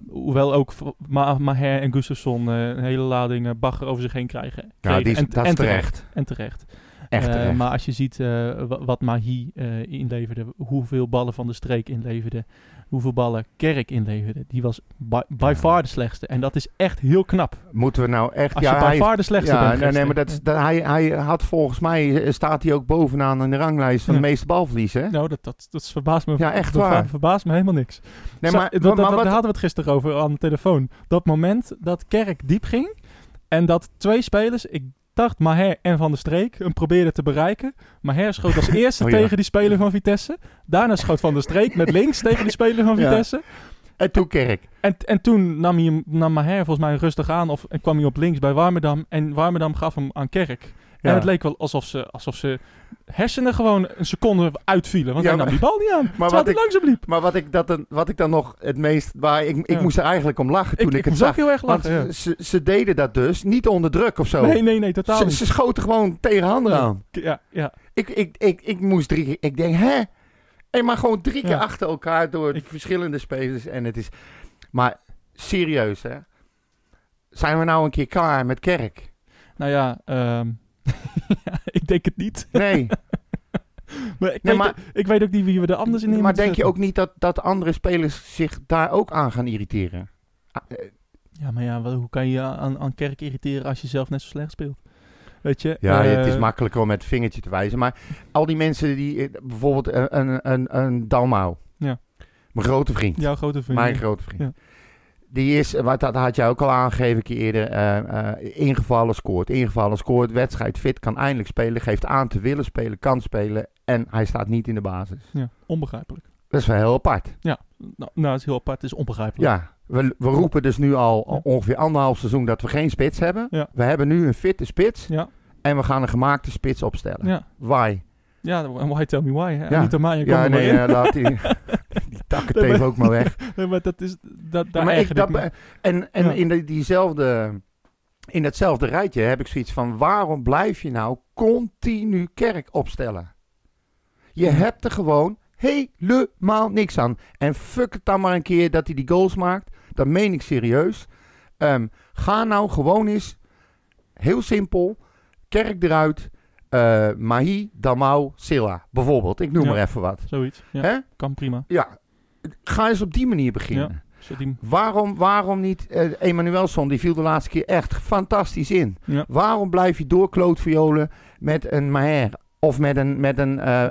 hoewel ook Ma Maher en Gustafsson een hele lading bagger over zich heen krijgen. ja, die is, en, dat is terecht. En terecht. Echt terecht. maar als je ziet wa- wat Mahi inleverde, hoeveel ballen van de streek inleverde, hoeveel ballen Kerk inleverde, die was by, by Ja. far de slechtste. En dat is echt heel knap. Moeten we nou echt... Als ja, je by hij- far de slechtste ja, bent. nee, nee, maar dat, is- dat, hij, hij had volgens mij, eh, staat hij ook bovenaan in de ranglijst van Ja. de meeste balverliezen. hè? Nou, dat, dat, dat verbaast me, Ja, echt dat waar. ver- verbaast me helemaal niks. Nee, Zo, maar, dat, maar dat- wat- daar hadden we het gisteren over aan de telefoon. Dat moment dat Kerk diep ging en dat twee spelers, ik dacht Maher en Van der Streek, hem probeerden te bereiken. Maher schoot als eerste Oh ja. tegen die speler van Vitesse. Daarna schoot Van der Streek met links tegen die speler van Ja. Vitesse. En toen Kerk. En, en toen nam, hij nam Maher volgens mij rustig aan of, en kwam hij op links bij Warmerdam. En Warmerdam gaf hem aan Kerk. Ja. En het leek wel alsof ze, alsof ze hersenen gewoon een seconde uitvielen. Want Ja, hij nam die bal niet aan. Maar wat ik- langzaam liep. Maar wat ik, dat dan, wat ik dan nog het meest... Waar ik, ik Ja. moest er eigenlijk om lachen toen Ik, ik, ik, het zag. heel erg Want lachen. ja. ze, ze deden dat dus niet onder druk of zo. Nee, nee, nee, totaal ze, niet. ze schoten gewoon tegen handen Ja. aan. Ja, ja. Ik, ik, ik, ik moest drie keer... Ik denk, hè? Hey, maar gewoon drie keer Ja. achter elkaar door Ik- verschillende spelers. En het is... Maar serieus, hè? Zijn we nou een keer klaar met Kerk? Nou ja, ehm, ja, ik denk het niet. Nee. Maar ik, Nee, weet, maar- ik weet ook niet wie we er anders in neer maar denk je ook niet dat, dat andere spelers zich daar ook aan gaan irriteren? Ah, eh, Ja, maar ja, hoe kan je je aan, aan Kerk irriteren als je zelf net zo slecht speelt? Weet je? Ja, eh, het is makkelijker om met het vingertje te wijzen. Maar al die mensen die... eh, Bijvoorbeeld een, een, een, een Dalmau. Ja. Mijn grote vriend. Jouw grote vriend. Mijn grote vriend. Ja. Die is, wat dat had jij ook al aangegeven een keer eerder, eh, eh, ingevallen scoort. Ingevallen scoort, wedstrijd fit, kan eindelijk spelen, geeft aan te willen spelen, kan spelen. En hij staat niet in de basis. Ja, onbegrijpelijk. Dat is wel heel apart. Nou, nou, het is heel apart. Het is onbegrijpelijk. Ja, we, we roepen dus nu al Ja. ongeveer anderhalf seizoen dat we geen spits hebben. Ja. We hebben nu een fitte spits Ja, en we gaan een gemaakte spits opstellen. ja. Why? Ja, en why tell me why? Hè? Ja. Niet aan mij, je Ja, nee, maar in. eh, laat die, die takkenteef ook maar weg. Nee, maar dat is, dat, daar maar ik, dat, me. en en Ja. in, de, diezelfde, in datzelfde rijtje heb ik zoiets van... waarom blijf je nou continu kerk opstellen? Je hebt er gewoon helemaal niks aan. En fuck het dan maar een keer dat hij die goals maakt. Dat meen ik serieus. Ehm, ga nou gewoon eens, heel simpel, kerk eruit... eh Mahi, Damau, Silla, bijvoorbeeld. Ik noem Ja. maar even wat. Zoiets. Ja, kan prima. Ja, ga eens op die manier beginnen. Die- Waarom, waarom niet? eh Emanuelson, die viel de laatste keer echt fantastisch in. Ja. Waarom blijf je doorklootviolen met een Maher of met een, met een eh,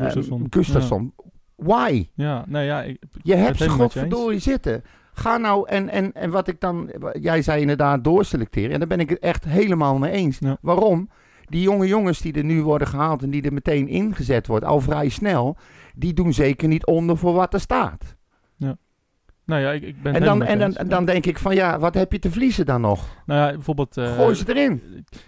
Gustafsson. Why? Ja, nee, ja, ik, Je hebt ze godverdorie zitten. Ga nou, en, en, en wat ik dan, jij zei inderdaad doorselecteren. En daar ben ik het echt helemaal mee eens. Ja. Waarom? Die jonge jongens die er nu worden gehaald en die er meteen ingezet wordt, al vrij snel, die doen zeker niet onder voor wat er staat. Nou ja, ik, ik ben En dan, en dan, dan denk ik van ja, wat heb je te verliezen dan nog? Nou ja, bijvoorbeeld... eh, Gooi ze erin.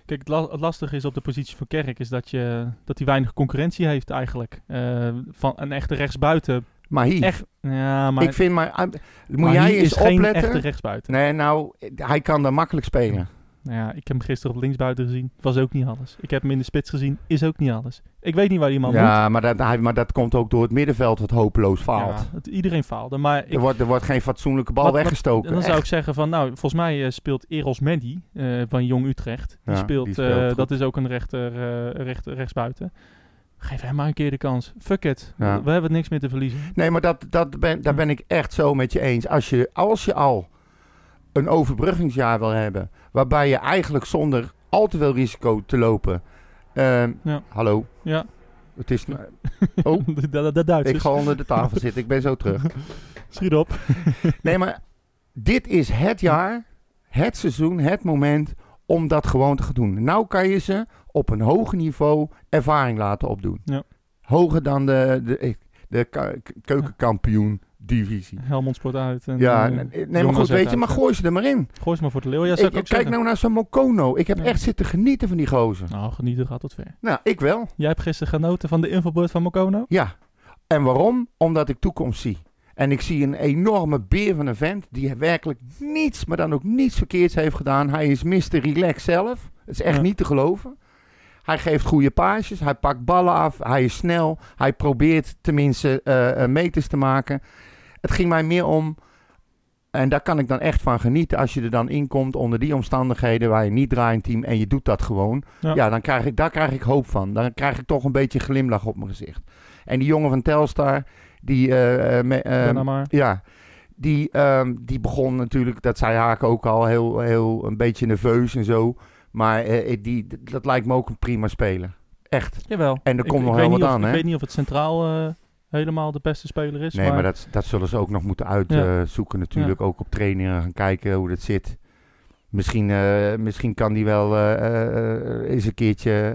Kijk, het, la- het lastige is op de positie van Kerk is dat, je, dat hij weinig concurrentie heeft eigenlijk. Eh, van een echte rechtsbuiten. Maar hier, Echt, ja, maar, ik vind maar, ah, moet jij eens is geen opletten? echte rechtsbuiten. Nee, nou, hij kan daar makkelijk spelen. Nou ja, ik heb hem gisteren op linksbuiten gezien. Was ook niet alles. Ik heb hem in de spits gezien. Is ook niet alles. Ik weet niet waar die man moet. Ja, maar dat, hij, maar dat komt ook door het middenveld wat hopeloos faalt. Ja, het- iedereen faalde. Maar ik, er, wordt, er wordt geen fatsoenlijke bal Wat- wat- weggestoken. En dan zou ik zeggen van, nou, volgens mij eh, speelt Eros Mendy eh, van Jong Utrecht. Die Ja, speelt, die speelt eh, dat is ook een rechter, rechtsbuiten. Geef hem maar een keer de kans. Fuck it. Ja. We hebben niks meer te verliezen. Nee, maar dat, dat ben, daar ben ik echt zo met je eens. Als je, als je al een overbruggingsjaar wil hebben, waarbij je eigenlijk zonder al te veel risico te lopen. ehm, Ja. Hallo, Ja. het is. Oh. de, de, de Duitsers. Ik ga onder de tafel zitten, ik ben zo terug. Schiet op. Nee, maar dit is het jaar, het seizoen, het moment om dat gewoon te gaan doen. Nou kan je ze op een hoger niveau ervaring laten opdoen. Ja. Hoger dan de, de, de ke- keukenkampioen divisie. Helmond Sport uit. En, Ja, eh, nee, nee, Jong maar goed, weet je, maar gooi ze er maar in. Gooi ze maar voor de leeuw. Ja, ik, ik kijk zeggen. nou naar zo'n Mokono. Ik heb Ja. echt zitten genieten van die gozer. Nou, genieten gaat tot ver. Nou, ik wel. Jij hebt gisteren genoten van de infobeurt van Mokono? Ja. En waarom? Omdat ik toekomst zie. En ik zie een enorme beer van een vent die werkelijk niets, maar dan ook niets verkeerds heeft gedaan. Hij is Mr. Relax zelf. Het is echt Ja. niet te geloven. Hij geeft goede paasjes, hij pakt ballen af, hij is snel. Hij probeert tenminste eh, eh, meters te maken. Het ging mij meer om, en daar kan ik dan echt van genieten, als je er dan in komt onder die omstandigheden waar je niet draait team en je doet dat gewoon. Ja. Ja, dan krijg ik, daar krijg ik hoop van. Dan krijg ik toch een beetje glimlach op mijn gezicht. En die jongen van Telstar, die, me- maar. ja, die, ehm, die begon natuurlijk, dat zei Haak ook al, heel, heel een beetje nerveus en zo. Maar eh, die, dat lijkt me ook een prima speler. Echt. Jawel. En er Ik- komt ik nog wel niet wat of- aan, Ik weet niet of het centraal helemaal de beste speler is. Nee, maar dat, dat zullen ze ook nog moeten uitzoeken natuurlijk. Ook op trainingen gaan kijken hoe dat zit. Misschien, eh, misschien kan die wel eh, eens een keertje...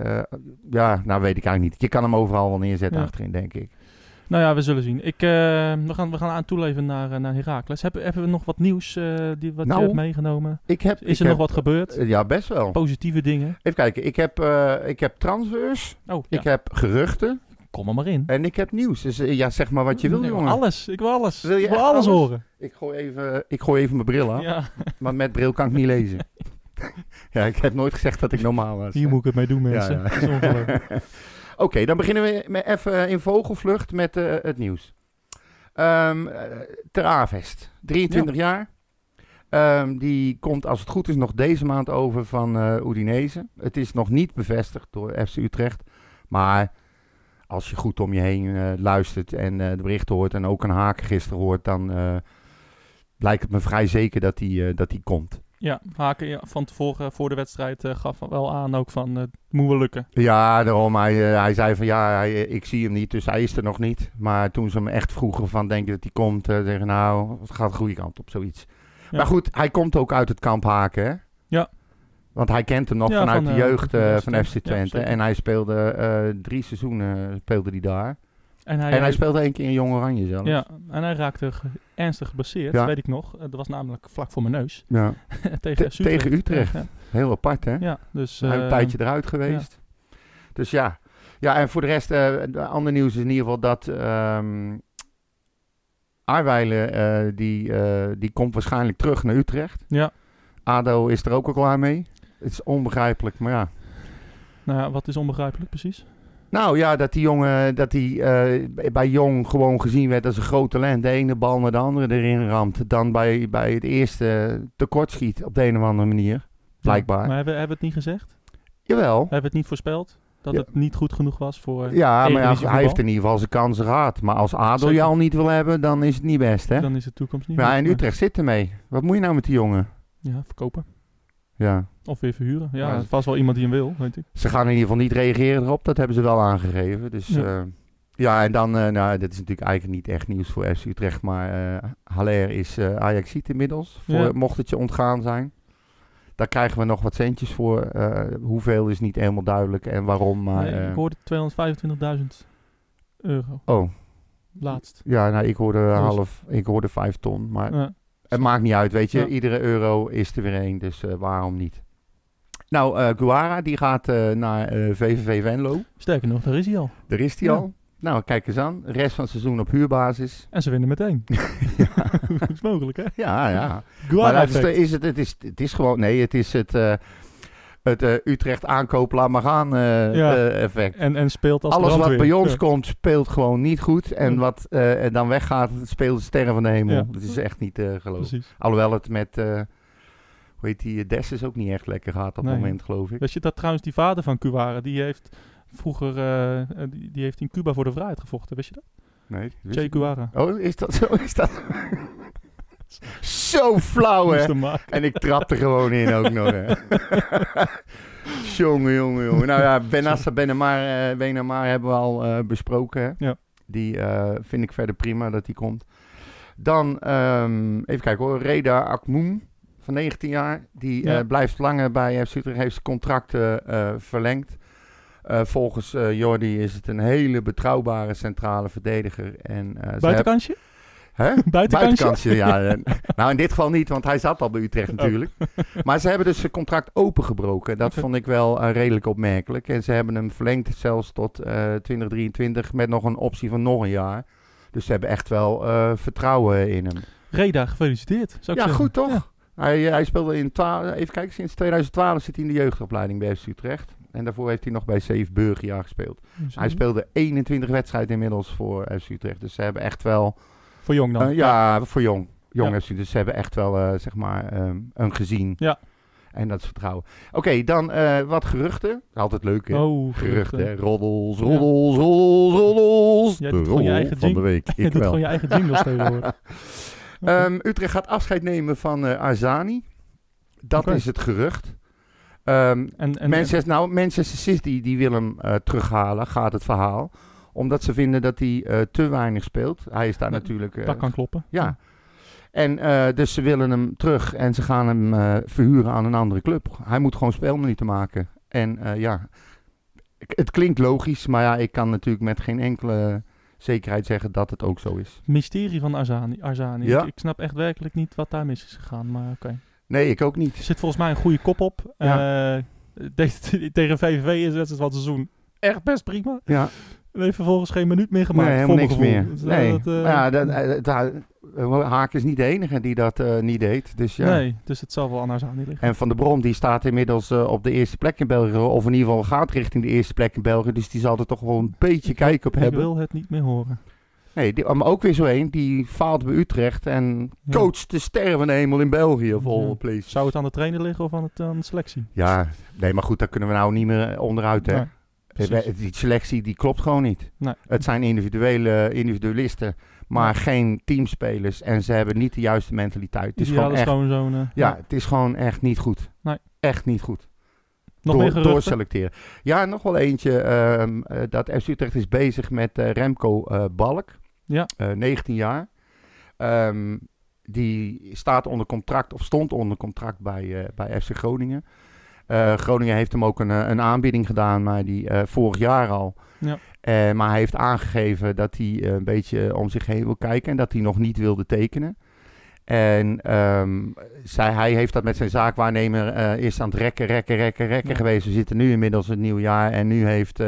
ja, nou weet ik eigenlijk niet. Je kan hem overal wel neerzetten Ja. achterin, denk ik. Nou ja, we zullen zien. Ik, we, gaan, we gaan aan toeleven naar, naar Heracles. Hebben, hebben we nog wat nieuws die, wat Nou, je hebt meegenomen? Ik heb, Is er nog heb- wat gebeurd? Ja, best wel. Positieve dingen? Even kijken. Ik heb, ik heb transfers. Oh, ja. Ik heb geruchten. Kom er maar in. En ik heb nieuws. Dus eh, ja, zeg maar wat je wil, Nee, jongen. Alles. Ik wil alles. Wil je ik wil alles, alles? horen. Ik gooi even, ik gooi even mijn bril af. Ja. Want met bril kan ik niet lezen. ja, ik heb nooit gezegd dat ik normaal was. Hier moet ik het mee doen, mensen. Ja, ja. Oké, dan beginnen we met even in vogelvlucht met eh, het nieuws. Eh, Ter Avest, 23 jaar. Ehm, die komt als het goed is nog deze maand over van eh Udinese. Het is nog niet bevestigd door FC Utrecht. Maar als je goed om je heen eh, luistert en eh, de berichten hoort en ook een haken gisteren hoort, dan eh, lijkt het me vrij zeker dat die, dat die komt. Ja, Haken ja, van tevoren voor de wedstrijd gaf wel aan ook van het moet wel lukken. Ja, daarom. Hij, hij zei van ja, hij, ik zie hem niet, dus hij is er nog niet. Maar toen ze hem echt vroegen van denk je dat hij komt, eh zeggen nou, het gaat de goede kant op, zoiets. Ja. Maar goed, hij komt ook uit het kamp Haken, hè? Ja. Want hij kent hem nog Ja, vanuit van, de eh, jeugd van eh, FC van FC Ja, Twente. en hij speelde eh, drie seizoenen speelde hij daar. En hij, en hij speelde één keer in Jong Oranje zelf. Ja, en hij raakte ge- ernstig geblesseerd, Ja. weet ik nog. Dat was namelijk vlak voor mijn neus. Ja, tegen, Utrecht. tegen Utrecht. Ja, heel apart hè? ja, dus... Hij een tijdje eruit geweest. Dus ja. Ja, en voor de rest, de andere nieuws is in ieder geval dat ehm Arwijlen, eh, die, die komt waarschijnlijk terug naar Utrecht. Ja. ADO is er ook al klaar mee. Het is onbegrijpelijk, maar ja. Nou wat is onbegrijpelijk precies? Nou ja, dat die jongen, dat die eh, bij Jong gewoon gezien werd als een groot talent. De ene bal naar de andere erin ramt. Dan bij, bij het eerste tekortschiet op de een of andere manier. Blijkbaar. Maar hebben, hebben we het niet gezegd? Jawel. Hebben we het niet voorspeld? Dat Ja. het niet goed genoeg was voor... Ja, maar ja, hij heeft in ieder geval zijn kansen gehad. Maar als Zeker. al niet wil hebben, dan is het niet best, hè? Dan is de toekomst niet Ja, en Utrecht zit ermee. Wat moet je nou met die jongen? Ja, verkopen. Ja. Of weer verhuren. Ja, Maar- vast wel iemand die hem wil, weet ik. Ze gaan in ieder geval niet reageren erop. Dat hebben ze wel aangegeven. Dus Ja. ja, ja en dan, eh, nou, dit is natuurlijk eigenlijk niet echt nieuws voor FC Utrecht. Maar eh Haller is eh ajax inmiddels. Voor, Ja. Mocht het je ontgaan zijn. Daar krijgen we nog wat centjes voor. Eh, hoeveel is niet helemaal duidelijk en waarom. Maar, nee, eh, ik hoorde 225.000 euro. oh, Laatst. ja, nou, ik hoorde half, ik hoorde vijf ton. Maar Ja. Het maakt niet uit, weet je. Ja. Iedere euro is er weer één, dus eh, waarom niet? Nou, eh Guara, die gaat eh, naar VVV Venlo. Sterker nog, daar is hij al. Daar is hij Ja. al. Nou, kijk eens aan. Rest van het seizoen op huurbasis. En ze winnen meteen. dat is mogelijk, hè? Ja, ja. maar Guara dat is, is het, het, is, het is gewoon... Nee, het is het, het eh, Utrecht aankoop, laat maar gaan eh, Ja. eh, effect. En, en speelt als Alles wat bij ons Ja. komt, speelt gewoon niet goed. En wat dan weggaat, speelt de sterren van de hemel. Ja. Dat is echt niet geloven. Precies. Alhoewel het met... hoe heet die? Dessus ook niet echt lekker gaat op moment, geloof ik. Weet je dat trouwens die vader van Cuara, die heeft vroeger, die, die heeft in Cuba voor de vrijheid gevochten. Wist je dat? Nee, Che ik. Guevara. Oh, is dat zo? Is dat... zo flauw, hè? En ik trap er gewoon in ook nog, hè? jongen, jongen, jongen. Nou ja, Benassa Benemar, eh Benemar hebben we al eh, besproken, hè? Ja. Die eh, vind ik verder prima dat die komt. Dan, ehm, even kijken hoor, Reda Akmoen van 19 jaar. Die Ja. blijft langer bij FC Utrecht, heeft zijn contract eh, verlengd. Volgens eh Jordi is het een hele betrouwbare centrale verdediger. En, ze hebben- Hè? Buitenkantje? Ja. eh, nou, in dit geval niet, want hij zat al bij Utrecht natuurlijk. Maar ze hebben dus zijn contract opengebroken. Dat vond ik wel eh, redelijk opmerkelijk. En ze hebben hem verlengd zelfs tot eh 2023 met nog een optie van nog een jaar. Dus ze hebben echt wel eh, vertrouwen in hem. Reda, gefeliciteerd. Zou ik Ja, zeggen. goed toch? Ja. Hij, hij speelde in, even kijken, sinds 2012 zit hij in de jeugdopleiding bij FC Utrecht. En daarvoor heeft hij nog bij Zevenburgia gespeeld. Dus, Hij speelde 21 wedstrijden inmiddels voor FC Utrecht. Dus ze hebben echt wel Voor jong dan. eh, ja, voor jong. Jong Ja. FC. Dus ze hebben echt wel, eh, zeg maar, ehm, een gezien. Ja. En dat is vertrouwen. Oké, dan eh, wat geruchten. Altijd leuk, hè? Oh, geruchten. Roddels, roddels, roddels, roddels. Jij De doet gewoon je eigen van de week. Ik doet wel. gewoon je eigen jingles tegenwoordig. Ehm, Utrecht gaat afscheid nemen van Arzani. Dat is het gerucht. Ehm, En, en, Manchester, nou, Manchester City die wil hem eh, terughalen, gaat het verhaal. Omdat ze vinden dat hij eh, te weinig speelt. Hij is daar Dat- natuurlijk... eh, dat kan kloppen. Ja. En eh, dus ze willen hem terug en ze gaan hem verhuren aan een andere club. Hij moet gewoon speelminuten maken. En ja, het klinkt logisch, maar ja, ik kan natuurlijk met geen enkele zekerheid zeggen dat het ook zo is. Mysterie van Arzani. Arzani. Ja. Ik, ik snap echt werkelijk niet wat daar mis is gegaan, maar oké. Nee, ik ook Er niet. zit volgens mij een goede kop op. Ja. Tegen VVV is het het seizoen echt best prima. Ja, En heeft vervolgens geen minuut meer gemaakt. nee, helemaal voor niks meer. Dus, eh, Nee, dat, eh, ja, dat, het- eh, Haak is niet de enige die dat niet deed. Dus ja. Nee, dus het zal wel aan Arzani liggen. En Van der Brom die staat inmiddels op de eerste plek in België. Of in ieder geval gaat richting de eerste plek in België. Dus die zal er toch wel een beetje kijk op Ik hebben. wil het niet meer horen. Nee, die, maar ook weer zo een die faalt bij Utrecht en Ja. coacht de de hemel in België all Ja. places. Zou het aan de trainer liggen of aan, het, aan de selectie? Ja, nee, maar goed, daar kunnen we nou niet meer onderuit, hè. Precies. Die selectie die klopt gewoon niet. Nee. Het zijn individuele individualisten, maar geen teamspelers. En ze hebben niet de juiste mentaliteit. Het is Ideale gewoon echt, eh, ja, het is gewoon echt niet goed. Nee. Echt niet goed. Nog door, meer doorselecteren. Ja, nog wel eentje. ehm, eh, dat FC Utrecht is bezig met eh, Remco Balk. Ja. Eh, 19 jaar. Ehm, die staat onder contract, of stond onder contract bij, bij FC Groningen. Eh, Groningen heeft hem ook een, eh, een aanbieding gedaan, maar die eh, vorig jaar al. Ja. Maar hij heeft aangegeven dat hij een beetje om zich heen wil kijken en dat hij nog niet wilde tekenen. En zij, hij heeft dat met zijn zaakwaarnemer eerst aan het rekken, rekken, rekken, rekken Ja. geweest. We zitten nu inmiddels het nieuwe jaar en nu heeft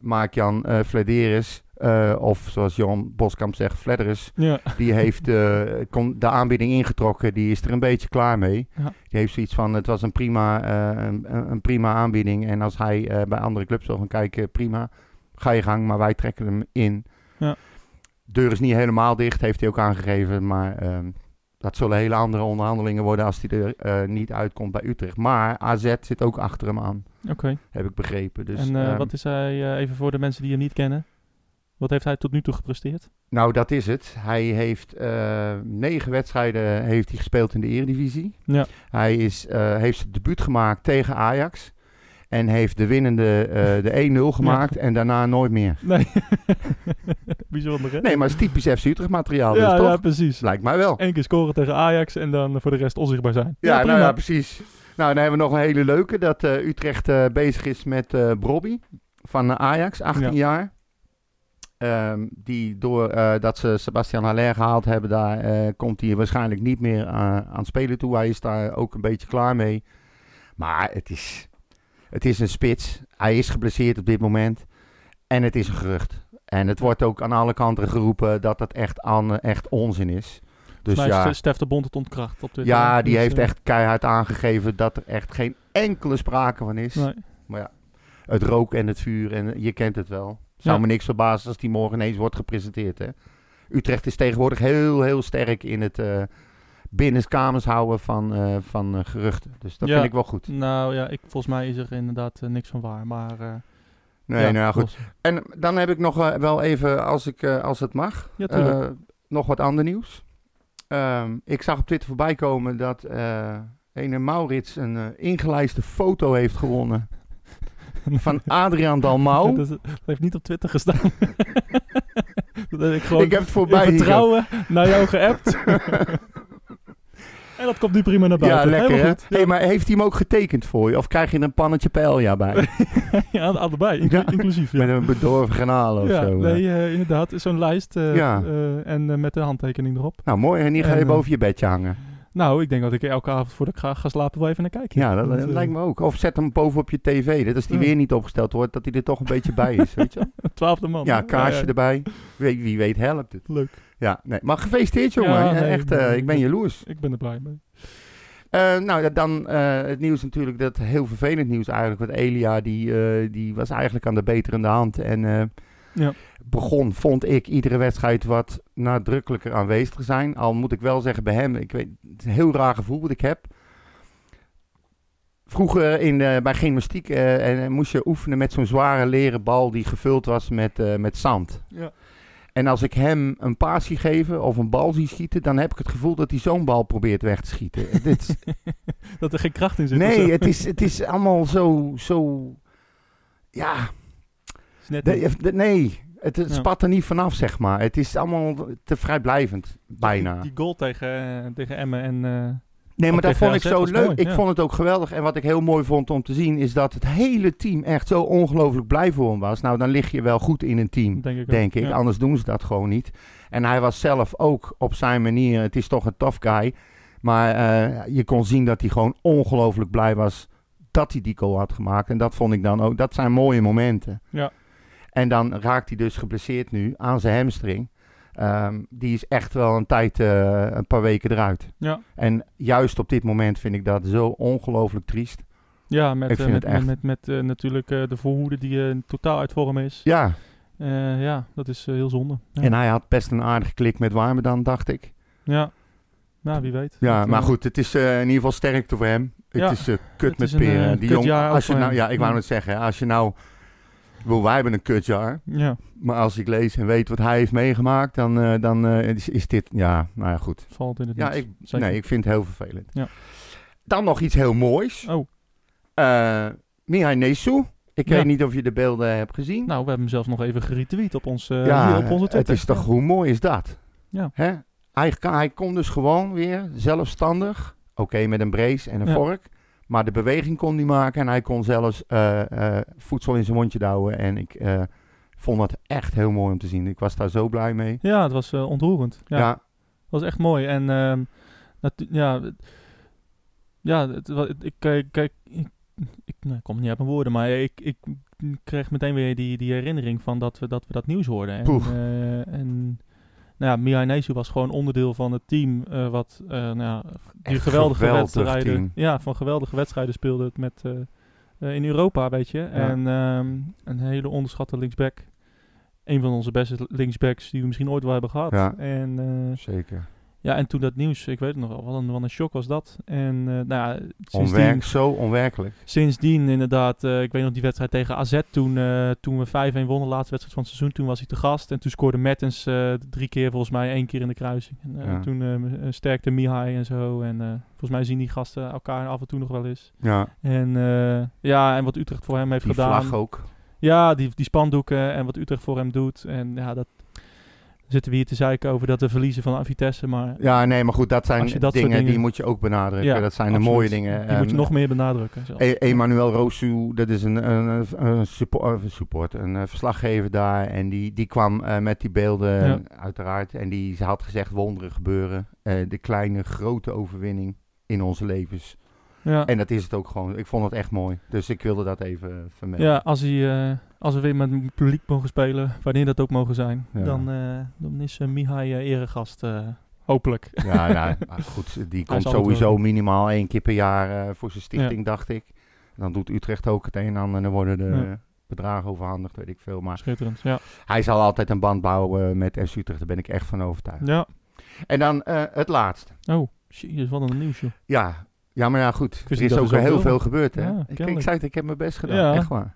Mark-Jan eh Flederis, eh, of zoals Jan Boskamp zegt, Flederis, Ja. die heeft eh, kon de aanbieding ingetrokken. Die is er een beetje klaar mee. Ja. Die heeft zoiets van, het was een prima, eh, een, een prima aanbieding. En als hij bij andere clubs wil gaan kijken, prima. Ga je gang, maar wij trekken hem in. Ja. Deur is niet helemaal dicht, heeft hij ook aangegeven. Maar ehm, dat zullen hele andere onderhandelingen worden als hij er niet uitkomt bij Utrecht. Maar AZ zit ook achter hem aan, Oké. heb ik begrepen. Dus, en eh, ehm, wat is hij, even voor de mensen die hem niet kennen, wat heeft hij tot nu toe gepresteerd? Nou, dat is het. Hij heeft eh, negen wedstrijden heeft hij gespeeld in de Eredivisie. Ja. Hij is, eh, heeft zijn debuut gemaakt tegen Ajax. En heeft de winnende eh, de 1-0 gemaakt en daarna nooit meer. Nee. Bijzonder, hè? Nee, maar het is typisch FC Utrecht materiaal dus, ja, toch? ja, precies. Lijkt mij wel. Eén keer scoren tegen Ajax en dan voor de rest onzichtbaar zijn. Ja, nou ja, precies. Nou, dan hebben we nog een hele leuke. Dat Utrecht bezig is met Brobby van Ajax, 18 Ja. jaar. Ehm, die door eh, dat ze Sebastian Haller gehaald hebben, daar eh, komt hij waarschijnlijk niet meer eh, aan het spelen toe. Hij is daar ook een beetje klaar mee. Maar het is, het is een spits. Hij is geblesseerd op dit moment. En het is een gerucht. En het wordt ook aan alle kanten geroepen dat het echt, aan, echt onzin is. Dus ja. Stef de Bond het ontkracht op Twitter. Ja, die Dus, heeft echt keihard aangegeven dat er echt geen enkele sprake van is. Nee. Maar ja, het rook en het vuur en je kent het wel. Zou Ja. me niks verbazen als die morgen ineens wordt gepresenteerd. Hè? Utrecht is tegenwoordig heel, heel sterk in het eh binnenskamers houden van, eh, van eh, geruchten. Dus dat Ja. vind ik wel goed. Nou ja, ik, volgens mij is er inderdaad niks van waar. Maar Nee, ja, nou ja, goed. En dan heb ik nog wel even, als, ik, als het mag, nog wat ander nieuws. Ehm, ik zag op Twitter voorbij komen dat ene Maurits een ingelijste foto heeft gewonnen van Adriaan Dalmau. dat, heeft niet op Twitter gestaan. dat heb ik gewoon ik heb het voorbij vertrouwen naar jou geappt. en dat komt nu prima naar Ja, buiten. lekker Helemaal hè? goed. Hey, maar heeft hij hem ook getekend voor je? Of krijg je een pannetje paella bij? ja, allebei, inclu- Ja. inclusief. Ja. Met een bedorven granalen of ja, zo. nee, eh, inderdaad. Zo'n lijst eh, Ja. eh, en met de handtekening erop. Nou, mooi. En hier ga je En, boven je bedje hangen. Nou, ik denk dat ik elke avond voordat ik ga, ga slapen wel even naar kijk. Ja, dat, Dat, dat eh, lijkt me ook. Of zet hem boven op je tv. Dat als die Ja. weer niet opgesteld wordt, dat hij er toch een beetje bij is. Weet je? Twaalfde man. Ja, kaarsje ja. erbij. Wie, wie weet helpt het. Leuk. Ja, nee. Maar gefeliciteerd jongen. Nee, Echt, eh, ik ben- ik ben jaloers. Ik ben er blij mee. Eh, nou, ja, dan het nieuws natuurlijk. Dat heel vervelend nieuws eigenlijk. Want Elia, die, die was eigenlijk aan de beterende hand. En Ja. begon, vond ik, iedere wedstrijd wat nadrukkelijker aanwezig te zijn. Al moet ik wel zeggen bij hem, ik weet, het is een heel raar gevoel wat ik heb. Vroeger in, eh, bij gymnastiek eh, en, eh, moest je oefenen met zo'n zware leren bal die gevuld was met, met zand. Ja. En als ik hem een paas zie geven of een bal zie schieten, dan heb ik het gevoel dat hij zo'n bal probeert weg te schieten. Is- dat er geen kracht in zit. nee, het is, het is allemaal zo, zo ja, net de- niet. de- nee, het, het Ja. spat er niet vanaf, zeg maar. Het is allemaal te vrijblijvend, bijna. Die, die goal tegen, eh, tegen Emmen en... eh, Nee, maar dat vond ik zo leuk. mooi, ik ja. vond het ook geweldig. En wat ik heel mooi vond om te zien, is dat het hele team echt zo ongelooflijk blij voor hem was. Nou, dan lig je wel goed in een team, denk ik ook. denk ik. Ja. Anders doen ze dat gewoon niet. En hij was zelf ook op zijn manier, het is toch een tough guy. Maar eh, je kon zien dat hij gewoon ongelooflijk blij was dat hij die goal had gemaakt. En dat vond ik dan ook, dat zijn mooie momenten. Ja. En dan raakt hij dus geblesseerd nu aan zijn hamstring. Ehm, die is echt wel een tijd, eh, een paar weken eruit. Ja. En juist op dit moment vind ik dat zo ongelooflijk triest. Ja, met, eh, met, het echt- met, met, met, eh, natuurlijk de voorhoede die totaal uit vorm is. Ja, ja, dat is heel zonde. Ja. en hij had best een aardige klik met Warmerdam, dacht ik. ja. Nou, wie weet. Ja, maar goed, het is in ieder geval sterkte voor hem. Het Ja, is kut het met is peren. Die als je nou, ja, ik wou net zeggen, als je nou, wij hebben een kutjaar, Ja, maar als ik lees en weet wat hij heeft meegemaakt, dan, eh, dan eh, is, is dit, ja, nou ja, goed. valt in het Ja, ik, nee, ik vind het heel vervelend. Ja. Dan nog iets heel moois. Oh, Eh Mihai Nesu. Ik Ja. weet niet of je de beelden hebt gezien. nou, we hebben hem zelfs nog even geretweet op, ons, ja, op onze Twitter. het is toch, hoe mooi is dat? Ja. Hè? Hij, kan, hij kon dus gewoon weer zelfstandig, oké met een brace en een vork, maar de beweging kon hij maken en hij kon zelfs eh, eh, voedsel in zijn mondje douwen. En ik eh, vond dat echt heel mooi om te zien. Ik was daar zo blij mee. Ja, het was ontroerend. Ja, Ja, Het was echt mooi. En ehm, ja, het- ja het, ik, kijk, kijk, ik ik nou, kom niet uit mijn woorden, maar ik, ik kreeg meteen weer die, die herinnering van dat we dat, we dat nieuws hoorden. En, en nou ja, Mihai Nesu was gewoon onderdeel van het team eh, wat eh, nou ja, die geweldige geweldig wedstrijden, team. ja, van geweldige wedstrijden speelde het met eh, in Europa, weet je. En ehm, een hele onderschatte linksback. Een van onze beste linksbacks die we misschien ooit wel hebben gehad. Ja. En Zeker. Ja, en toen dat nieuws, ik weet het nog wel, wat een, wat een shock was dat. En eh, nou ja, Onwerk, zo onwerkelijk. sindsdien inderdaad, eh, ik weet nog die wedstrijd tegen AZ toen, eh, toen we 5-1 wonnen, de laatste wedstrijd van het seizoen. Toen was hij te gast en toen scoorde Mertens drie keer volgens mij, één keer in de kruising. En, Ja. Toen sterkte Mihai en zo. En volgens mij zien die gasten elkaar af en toe nog wel eens. Ja, En ja, en wat Utrecht voor hem heeft die gedaan. vlag ook. Ja, die, die spandoeken en wat Utrecht voor hem doet. En ja, dat zitten we hier te zeiken over dat we verliezen van Vitesse. Maar Ja, nee, maar goed, dat zijn dat dingen, die moet je ook benadrukken. Ja, dat zijn de mooie dingen. die moet je En, nog meer benadrukken. E- Emmanuel Rosu, dat is een, een, een, een suppo- een support, een eh, verslaggever daar. En die, die kwam eh, met die beelden, Ja. uiteraard. En die had gezegd, wonderen gebeuren. Eh, de kleine, grote overwinning in onze levens. Ja. En dat is het ook gewoon. Ik vond het echt mooi. Dus ik wilde dat even eh, vermelden. ja, als, hij, eh, als we weer met het publiek mogen spelen, wanneer dat ook mogen zijn, Ja. dan, eh, dan is Mihai eregast. hopelijk. Ja, nou, maar goed, die komt sowieso minimaal één keer per jaar voor zijn stichting, dacht ik. Dan doet Utrecht ook het een en ander en dan worden de Ja. bedragen overhandigd, weet ik veel. Maar Schitterend. Ja. hij zal altijd een band bouwen met FC Utrecht, daar ben ik echt van overtuigd. ja. En dan het laatste. Oh, jezus, wat een nieuws, joh. Ja, ja maar ja, goed. Er is ook heel veel gebeurd, hè? Ja, ik, ik zei het, ik heb mijn best gedaan, Ja. echt waar.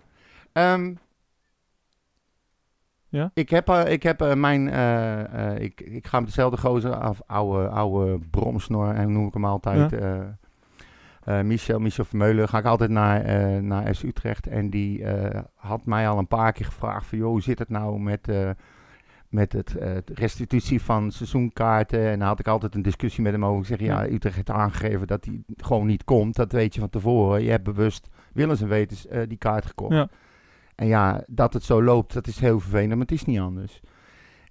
Ehm, Ja? Ik heb, eh, ik heb eh, mijn, eh, ik, ik ga met dezelfde gozer af, oude, oude bromsnor, en noem ik hem altijd. eh, Michel, Michel Vermeulen, ga ik altijd naar, naar S Utrecht. En die had mij al een paar keer gevraagd van, joh, hoe zit het nou met, met het, het restitutie van seizoenkaarten? En dan had ik altijd een discussie met hem over. Ik zeg, ja. Utrecht heeft aangegeven dat hij gewoon niet komt. Dat weet je van tevoren. Je hebt bewust, willens en wetens, eh, die kaart gekocht. Ja. En ja, dat het zo loopt, dat is heel vervelend, maar het is niet anders.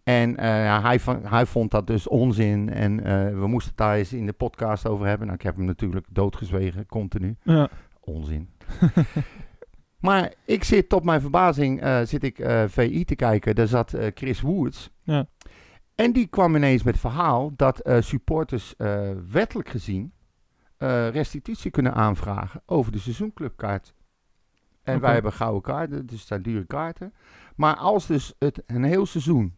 En ja, hij, van- hij vond dat dus onzin. En eh, we moesten het daar eens in de podcast over hebben. Nou, ik heb hem natuurlijk doodgezwegen, continu. Ja. Onzin. maar ik zit tot mijn verbazing, eh, zit ik eh, VI te kijken. Daar zat eh, Chris Woods. Ja. En die kwam ineens met het verhaal dat supporters wettelijk gezien restitutie kunnen aanvragen over de seizoenclubkaart. En wij hebben gouden kaarten, dus het zijn dure kaarten. Maar als dus het een heel seizoen,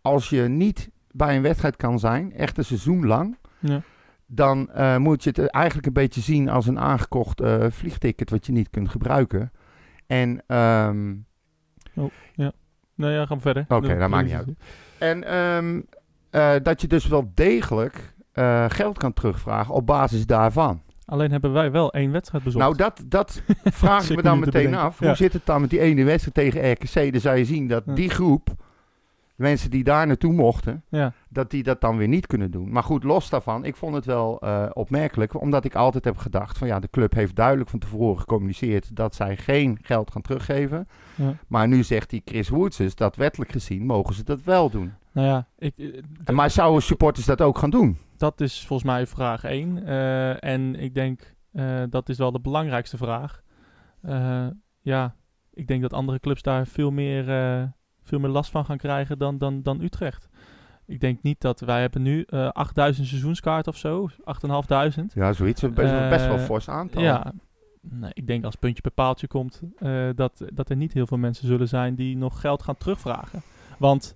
als je niet bij een wedstrijd kan zijn, echt een seizoen lang, Ja. dan moet je het eigenlijk een beetje zien als een aangekocht vliegticket wat je niet kunt gebruiken. En, ehm, Nou ja, gaan we verder. Oké, dat maakt niet uit. en ehm, eh, dat je dus wel degelijk eh, geld kan terugvragen op basis daarvan. Alleen hebben wij wel één wedstrijd bezocht. Nou, dat, dat vraag ik me dan meteen af. Hoe Ja. zit het dan met die ene wedstrijd tegen RKC? Dan zou je zien dat Ja. die groep, de mensen die daar naartoe mochten, ja. dat die dat dan weer niet kunnen doen. Maar goed, los daarvan, ik vond het wel eh, opmerkelijk, omdat ik altijd heb gedacht van ja, de club heeft duidelijk van tevoren gecommuniceerd dat zij geen geld gaan teruggeven. Ja. Maar nu zegt die Chris Woods dus dat wettelijk gezien mogen ze dat wel doen. Nou ja, ik, eh, maar zouden supporters dat ook gaan doen? dat is volgens mij vraag 1. Eh, en ik denk, dat is wel de belangrijkste vraag. Ja, ik denk dat andere clubs daar veel meer, veel meer last van gaan krijgen dan, dan, dan Utrecht. Ik denk niet dat wij hebben nu eh 8000 seizoenskaart of zo, 8500. Ja, zoiets. Best, wel- best wel Eh, fors aantal. Ja, nee, ik denk als puntje per paaltje komt, eh, dat, dat er niet heel veel mensen zullen zijn die nog geld gaan terugvragen. Want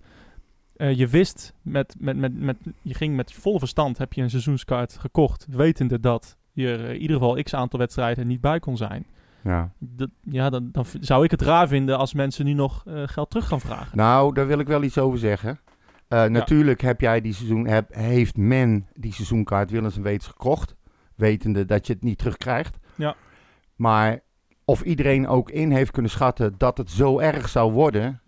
eh, je wist, met, met, met, met, je ging met volle verstand, heb je een seizoenskaart gekocht, wetende dat je er in ieder geval x aantal wedstrijden niet bij kon zijn. Ja. Dat, ja, dan, dan zou ik het raar vinden als mensen nu nog eh, geld terug gaan vragen. Nou, daar wil ik wel iets over zeggen. Eh, Natuurlijk heb jij die seizoen, heb, heeft men die seizoenkaart willens en wetens gekocht. Wetende dat je het niet terugkrijgt. Ja. Maar of iedereen ook in heeft kunnen schatten dat het zo erg zou worden.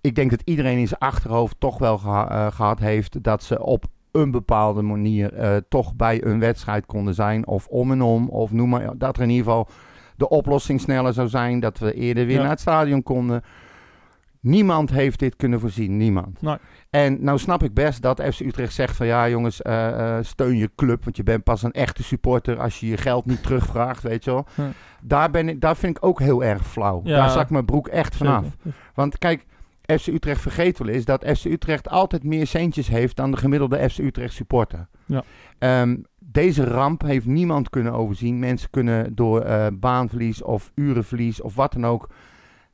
Ik denk dat iedereen in zijn achterhoofd toch wel geha- eh, gehad heeft dat ze op een bepaalde manier toch bij een wedstrijd konden zijn. Of om en om. Of noem maar. Dat er in ieder geval de oplossing sneller zou zijn. Dat we eerder weer Ja. naar het stadion konden. Niemand heeft dit kunnen voorzien, niemand. Nee. En nou snap ik best dat FC Utrecht zegt van ja jongens, eh, eh, steun je club, want je bent pas een echte supporter als je je geld niet terugvraagt, weet je wel. Ja. Daar, ben ik, daar vind ik ook heel erg flauw. Ja. Daar zak mijn broek echt vanaf. Zeker. Want kijk, FC Utrecht vergeet wel eens dat FC Utrecht altijd meer centjes heeft dan de gemiddelde FC Utrecht supporter. Ja. Ehm, deze ramp heeft niemand kunnen overzien. Mensen kunnen door eh, baanverlies of urenverlies of wat dan ook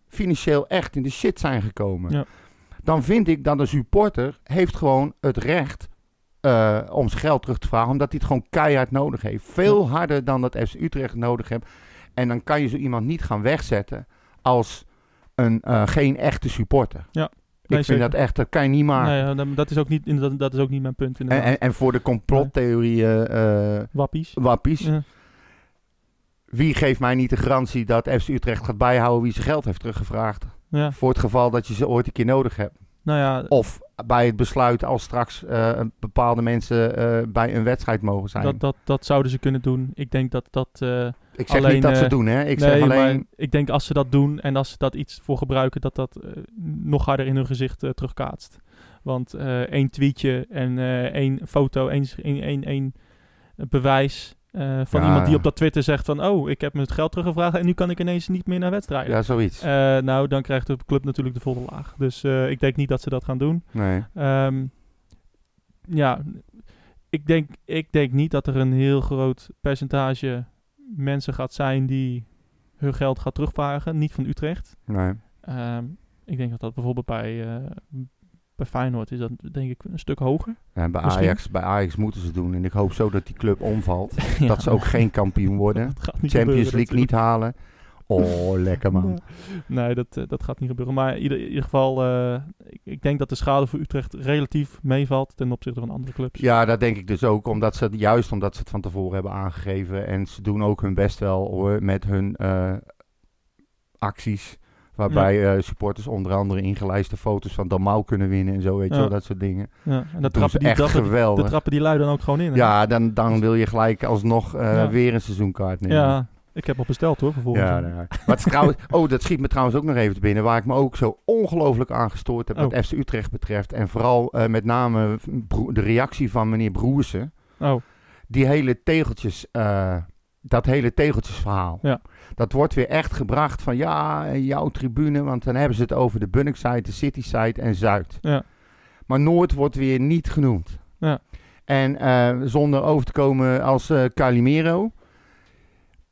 financieel echt in de shit zijn gekomen. Ja. Dan vind ik dat een supporter heeft gewoon het recht eh, om zijn geld terug te vragen, omdat hij het gewoon keihard nodig heeft. Veel harder dan dat FC Utrecht nodig heeft. En dan kan je zo iemand niet gaan wegzetten als een, eh, geen echte supporter. Ja. Ik vind zeker. dat echt, dat kan je niet maken. Nee, dat- dat, is ook niet, inderdaad, dat is ook niet mijn punt. en, en, en voor de complottheorieën, eh Wappies. wappies, Ja. wie geeft mij niet de garantie dat FC Utrecht gaat bijhouden wie zijn geld heeft teruggevraagd? ja. Voor het geval dat je ze ooit een keer nodig hebt. Nou ja, Of bij het besluit als straks eh, bepaalde mensen eh, bij een wedstrijd mogen zijn. dat, dat, dat zouden ze kunnen doen. Ik denk dat dat... ik zeg alleen, niet dat ze eh, doen, hè. Ik nee, zeg alleen... maar ik denk als ze dat doen en als ze dat iets voor gebruiken, dat dat eh, nog harder in hun gezicht eh, terugkaatst. Want één tweetje en één foto, één, één, één, één bewijs van Ja. iemand die op dat Twitter zegt van... Oh, ik heb me het geld teruggevraagd en nu kan ik ineens niet meer naar wedstrijden. Ja, zoiets. Nou, dan krijgt de club natuurlijk de volle laag. Dus ik denk niet dat ze dat gaan doen. nee. Ehm, ja, ik denk, ik denk niet dat er een heel groot percentage mensen gaat zijn die hun geld gaat terugvragen. Niet van Utrecht. nee. Ehm, ik denk dat dat bijvoorbeeld bij, eh, bij Feyenoord is dat denk ik een stuk hoger. Ja, bij, Misschien. Ajax, bij Ajax moeten ze doen. En ik hoop zo dat die club omvalt. Ja, dat ze ook geen kampioen worden. Champions gebeuren League niet halen. Oh, lekker man. Nee, dat, eh, dat gaat niet gebeuren. Maar in ieder, in ieder geval, eh, ik, ik denk dat de schade voor Utrecht relatief meevalt ten opzichte van andere clubs. Ja, dat denk ik dus ook. Omdat ze, juist omdat ze het van tevoren hebben aangegeven. En ze doen ook hun best wel hoor, met hun eh, acties. Waarbij eh, supporters onder andere ingelijste foto's van Dalmau kunnen winnen en zo, weet je Ja. wel, dat soort dingen. Ja, en Dat dat trappen die, echt trappen, die- geweldig. dat trappen die lui dan ook gewoon in. hè? Ja, dan, dan wil je gelijk alsnog eh, Ja. weer een seizoenkaart nemen. Ja, ik heb al besteld hoor, vervolgens. Ja, nee. Wat trouwens, oh, dat schiet me trouwens ook nog even te binnen. Waar ik me ook zo ongelooflijk aan gestoord heb wat Oh. FC Utrecht betreft. En vooral eh, met name de reactie van meneer Broersen. Oh, Die hele tegeltjes, eh, dat hele tegeltjesverhaal. Ja. Dat wordt weer echt gebracht van ja, jouw tribune. Want dan hebben ze het over de Bunnik-side, de City-side en Zuid. ja. Maar Noord wordt weer niet genoemd. Ja. En eh, zonder over te komen als eh, Calimero.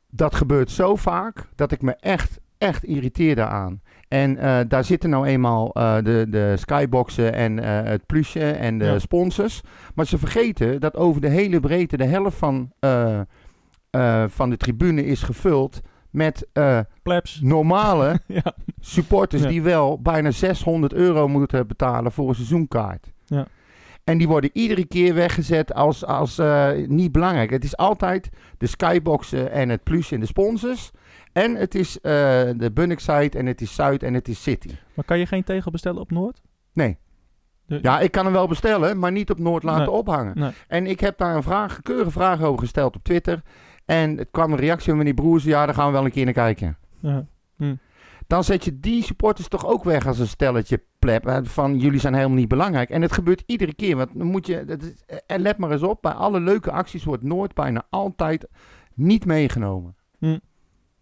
Dat gebeurt zo vaak dat ik me echt, echt irriteer daaraan. En eh, daar zitten nou eenmaal eh, de, de skyboxen en eh, het plusje en de Ja. sponsors. Maar ze vergeten dat over de hele breedte de helft van, van de tribune is gevuld met normale ja. supporters Ja. die wel bijna 600 euro moeten betalen voor een seizoenkaart. Ja. En die worden iedere keer weggezet als, als eh, niet belangrijk. Het is altijd de skyboxen en het plus en de sponsors. En het is eh, de Bunnickside en het is Zuid en het is City. Maar kan je geen tegel bestellen op Noord? Nee. De- Ja, ik kan hem wel bestellen, maar niet op Noord laten Nee. ophangen. Nee. En ik heb daar een vraag, een keurige vraag over gesteld op Twitter. En het kwam een reactie van meneer Broers. Ja, daar gaan we wel een keer naar kijken. Ja. Dan zet je die supporters toch ook weg als een stelletje Van jullie zijn helemaal niet belangrijk. En het gebeurt iedere keer. Want dan moet je. dat is- En let maar eens op. Bij alle leuke acties wordt Noord bijna altijd niet meegenomen.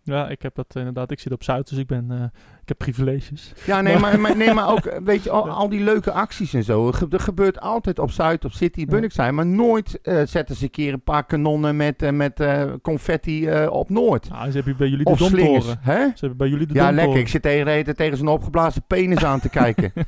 ja, ik heb dat inderdaad. Ik zit op Zuid, dus ik, ben, eh, ik heb privileges. Ja, nee, maar, maar, nee, maar ook, weet je, al, al die leuke acties en zo. Er ge- gebeurt altijd op Zuid, op City, Bunnik zijn. Maar nooit eh, zetten ze een keer een paar kanonnen met, eh, met eh, confetti op Noord. Nou, ze hebben bij jullie de Of domtoren. Hè? Ze hebben bij jullie de Ja, domtoren. lekker. Ik zit tegen, tegen zo'n opgeblazen penis aan te kijken.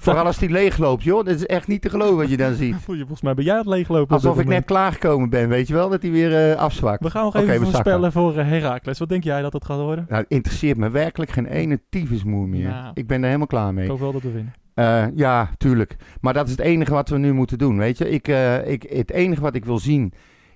Vooral als die leegloopt, joh. Dat is echt niet te geloven wat je dan ziet. Voel je, volgens mij ben jij het leeglopen. op Alsof ik net klaargekomen ben, weet je wel? Dat hij weer afzwakt. We gaan nog even voorspellen voor Heracles. Wat denk jij dat het gaat worden? Nou, interesseert me werkelijk geen ene tyfusmoer meer. Nou. Ik ben er helemaal klaar mee. Ik hoop wel dat we winnen. Eh, ja, tuurlijk. Maar dat is het enige wat we nu moeten doen, weet je. Ik, eh, ik, het enige wat ik wil zien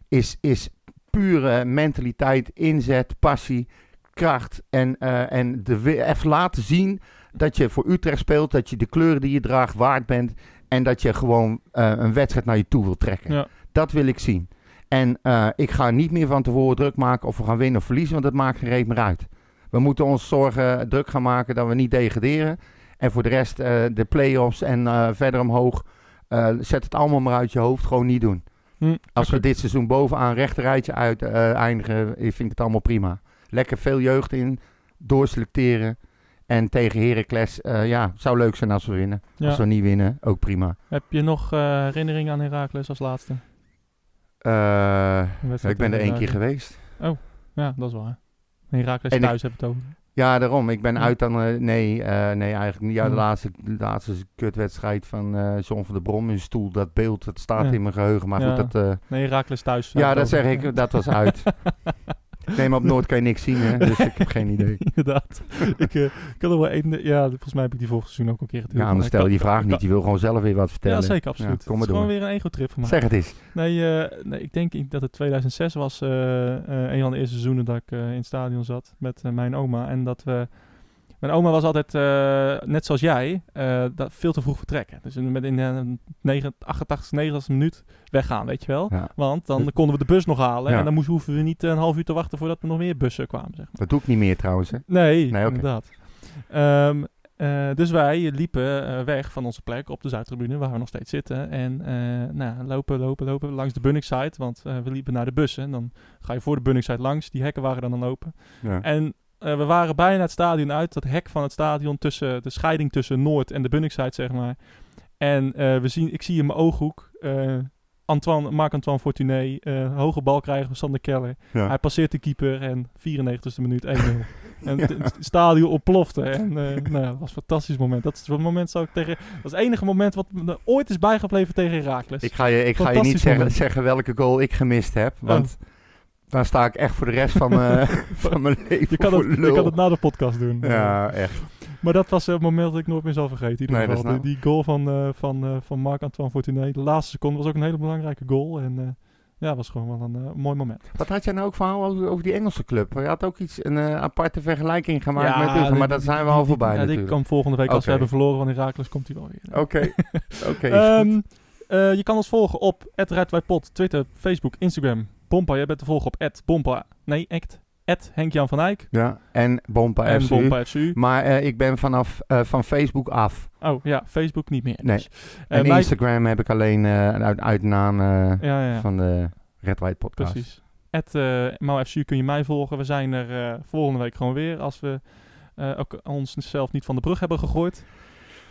is, is pure mentaliteit, inzet, passie, kracht. En, eh, en de, even laten zien dat je voor Utrecht speelt, dat je de kleuren die je draagt waard bent. En dat je gewoon een wedstrijd naar je toe wil trekken. Ja. Dat wil ik zien. En ik ga niet meer van tevoren druk maken of we gaan winnen of verliezen, want dat maakt geen reet meer uit. We moeten ons zorgen, druk gaan maken dat we niet degraderen. En voor de rest, eh, de play-offs en eh, verder omhoog, eh, zet het allemaal maar uit je hoofd. Gewoon niet doen. Hm, Als we dit seizoen bovenaan rechter uit eindigen, vind ik het allemaal prima. Lekker veel jeugd in, doorselecteren. En tegen Heracles, eh ja, zou leuk zijn als we winnen. Ja. Als we niet winnen, ook prima. Heb je nog herinneringen aan Heracles als laatste? Ik ben er één keer geweest. Ja, dat is waar. En ik- thuis heb het over. Ja, daarom. Ik ben Ja. uit dan... eh, nee, eh, nee, eigenlijk niet. Ja, de Ja. laatste, de laatste kutwedstrijd van eh John van der Brom in stoel. Dat beeld, dat staat Ja. in mijn geheugen. Maar goed, dat... Nee, Heracles thuis. ja, dat zeg ik. Dat was uit. nee, maar op Noord kan je niks zien, hè. Dus ik heb geen idee. Inderdaad. ik, eh, ik had nog wel één... Ja, volgens mij heb ik die vorig seizoen ook een keer gedeeld. Ja, maar stel je die vraag niet. Je wil gewoon zelf weer wat vertellen. Ja, zeker, absoluut. Ja, kom maar het is gewoon door. weer een ego-trip van mij. Zeg het eens. Nee, eh, nee, ik denk dat het 2006 was eh, een van de eerste seizoenen dat ik in het stadion zat met mijn oma. En dat we... Mijn oma was altijd, eh, net zoals jij, eh, dat veel te vroeg vertrekken. Dus in, met in de 9, 88, 90 minuut weggaan, weet je wel. Ja. Want dan konden we de bus nog halen. Ja. En dan moesten, hoeven we niet een half uur te wachten voordat er nog meer bussen kwamen, zeg maar. Dat doe ik niet meer trouwens, hè. Nee, Nee, oké. inderdaad. Ehm, eh, dus wij liepen weg van onze plek op de Zuidtribune, waar we nog steeds zitten. En nou, lopen, lopen, lopen langs de Bunningside, want we liepen naar de bussen. En dan ga je voor de Bunningside langs, die hekken waren dan aan lopen. Ja. En eh, we waren bijna het stadion uit, dat hek van het stadion, tussen de scheiding tussen Noord en de Bunningside, zeg maar. En eh, we zien, ik zie in mijn ooghoek eh, Antoine, Marc-Antoine Fortuné, hoge bal krijgen van Sander Keller. Ja. Hij passeert de keeper en 94e minuut 1-0. en het, het stadion ontplofte. En nou dat was een fantastisch moment. Dat is het moment zou ik tegen. Dat is het enige moment wat me ooit is bijgebleven tegen Herakles. Ik ga je, ik ga je niet zeggen welke goal ik gemist heb. Want daar sta ik echt voor de rest van mijn, van mijn leven je, kan het, je kan het na de podcast doen. Ja, echt. Maar dat was een moment dat ik nooit meer zal vergeten. In ieder Nee, dat geval. is nou- Die die goal van, eh, van, eh, van Marc-Antoine Fortuné. De laatste seconde was ook een hele belangrijke goal. En eh, ja, was gewoon wel een eh, mooi moment. Wat had jij nou ook verhaal over, over die Engelse club? Je had ook iets, een eh, aparte vergelijking gemaakt met die- maar dat zijn we al voorbij ja, die natuurlijk. kan volgende week, als we hebben verloren van Herakles, komt hij wel weer. Oké, oké. Ehm, eh, je kan ons volgen op @redwhitepot, Twitter, Facebook, Instagram. Bompa, jij bent te volgen op @bompa. Nee, echt Henk-Jan van Eyck ja, en Bompa en FCU. Bompa FCU. Maar eh, ik ben vanaf eh, van Facebook af. Oh ja, Facebook niet meer. Nee. Dus. En Eh, Instagram heb ik alleen eh, uit, uit naam Ja, ja, ja. van de Red White podcast. Precies. At uh, MauFCU kun je mij volgen. We zijn er volgende week gewoon weer. Als we ook onszelf niet van de brug hebben gegooid.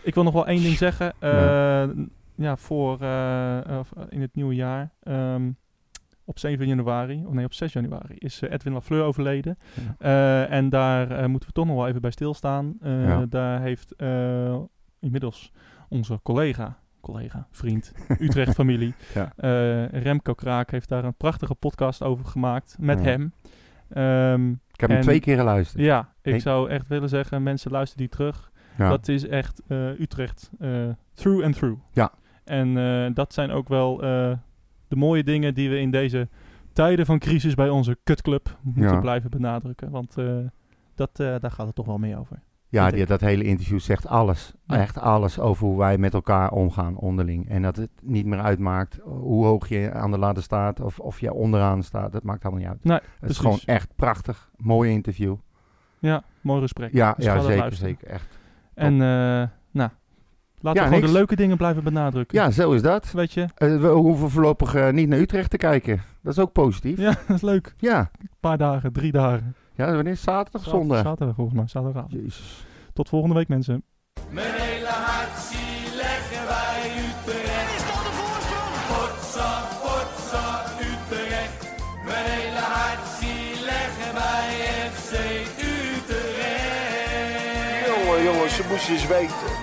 Ik wil nog wel één ding zeggen. Eh, ja. voor in het nieuwe jaar. ehm, op 7 januari, of nee, op 6 januari is eh, Edwin Lafleur overleden. Ja. Eh, en daar eh, moeten we toch nog wel even bij stilstaan. Ja. Daar heeft inmiddels onze collega, collega, vriend, Utrecht familie, Ja. Remco Kraak heeft daar een prachtige podcast over gemaakt met Ja. hem. Ehm, Ik heb hem twee keer geluisterd. ja, ik zou echt willen zeggen, mensen luister die terug. Ja. Dat is echt Utrecht through and through. Ja. En dat zijn ook wel de mooie dingen die we in deze tijden van crisis bij onze kutclub moeten Ja. blijven benadrukken. Want eh, dat, eh, daar gaat het toch wel mee over. Ja, die, dat hele interview zegt alles. Ja. Echt alles over hoe wij met elkaar omgaan onderling. En dat het niet meer uitmaakt hoe hoog je aan de ladder staat of of je onderaan staat. Dat maakt allemaal niet uit. Nee, het precies. is gewoon echt prachtig. Mooi interview. Ja, mooi gesprek. Ja, Dus ja zeker, zeker. Echt. En eh, nou, laten we gewoon niks. de leuke dingen blijven benadrukken. Ja, zo is dat. Weet je? Eh, we hoeven voorlopig eh, niet naar Utrecht te kijken. Dat is ook positief. Ja, dat is leuk. Ja. Een paar dagen, drie dagen. Ja, wanneer? Zaterdag of zondag? Zaterdag volgens mij, zaterdagavond. Jezus. Tot volgende week mensen. Mijn hele hart zie leggen wij Utrecht. Is dat de voorsprong? Potsa, potsa, Utrecht. Mijn hele hart zie leggen wij FC Utrecht. Jongen, jongens, ze moesten eens weten.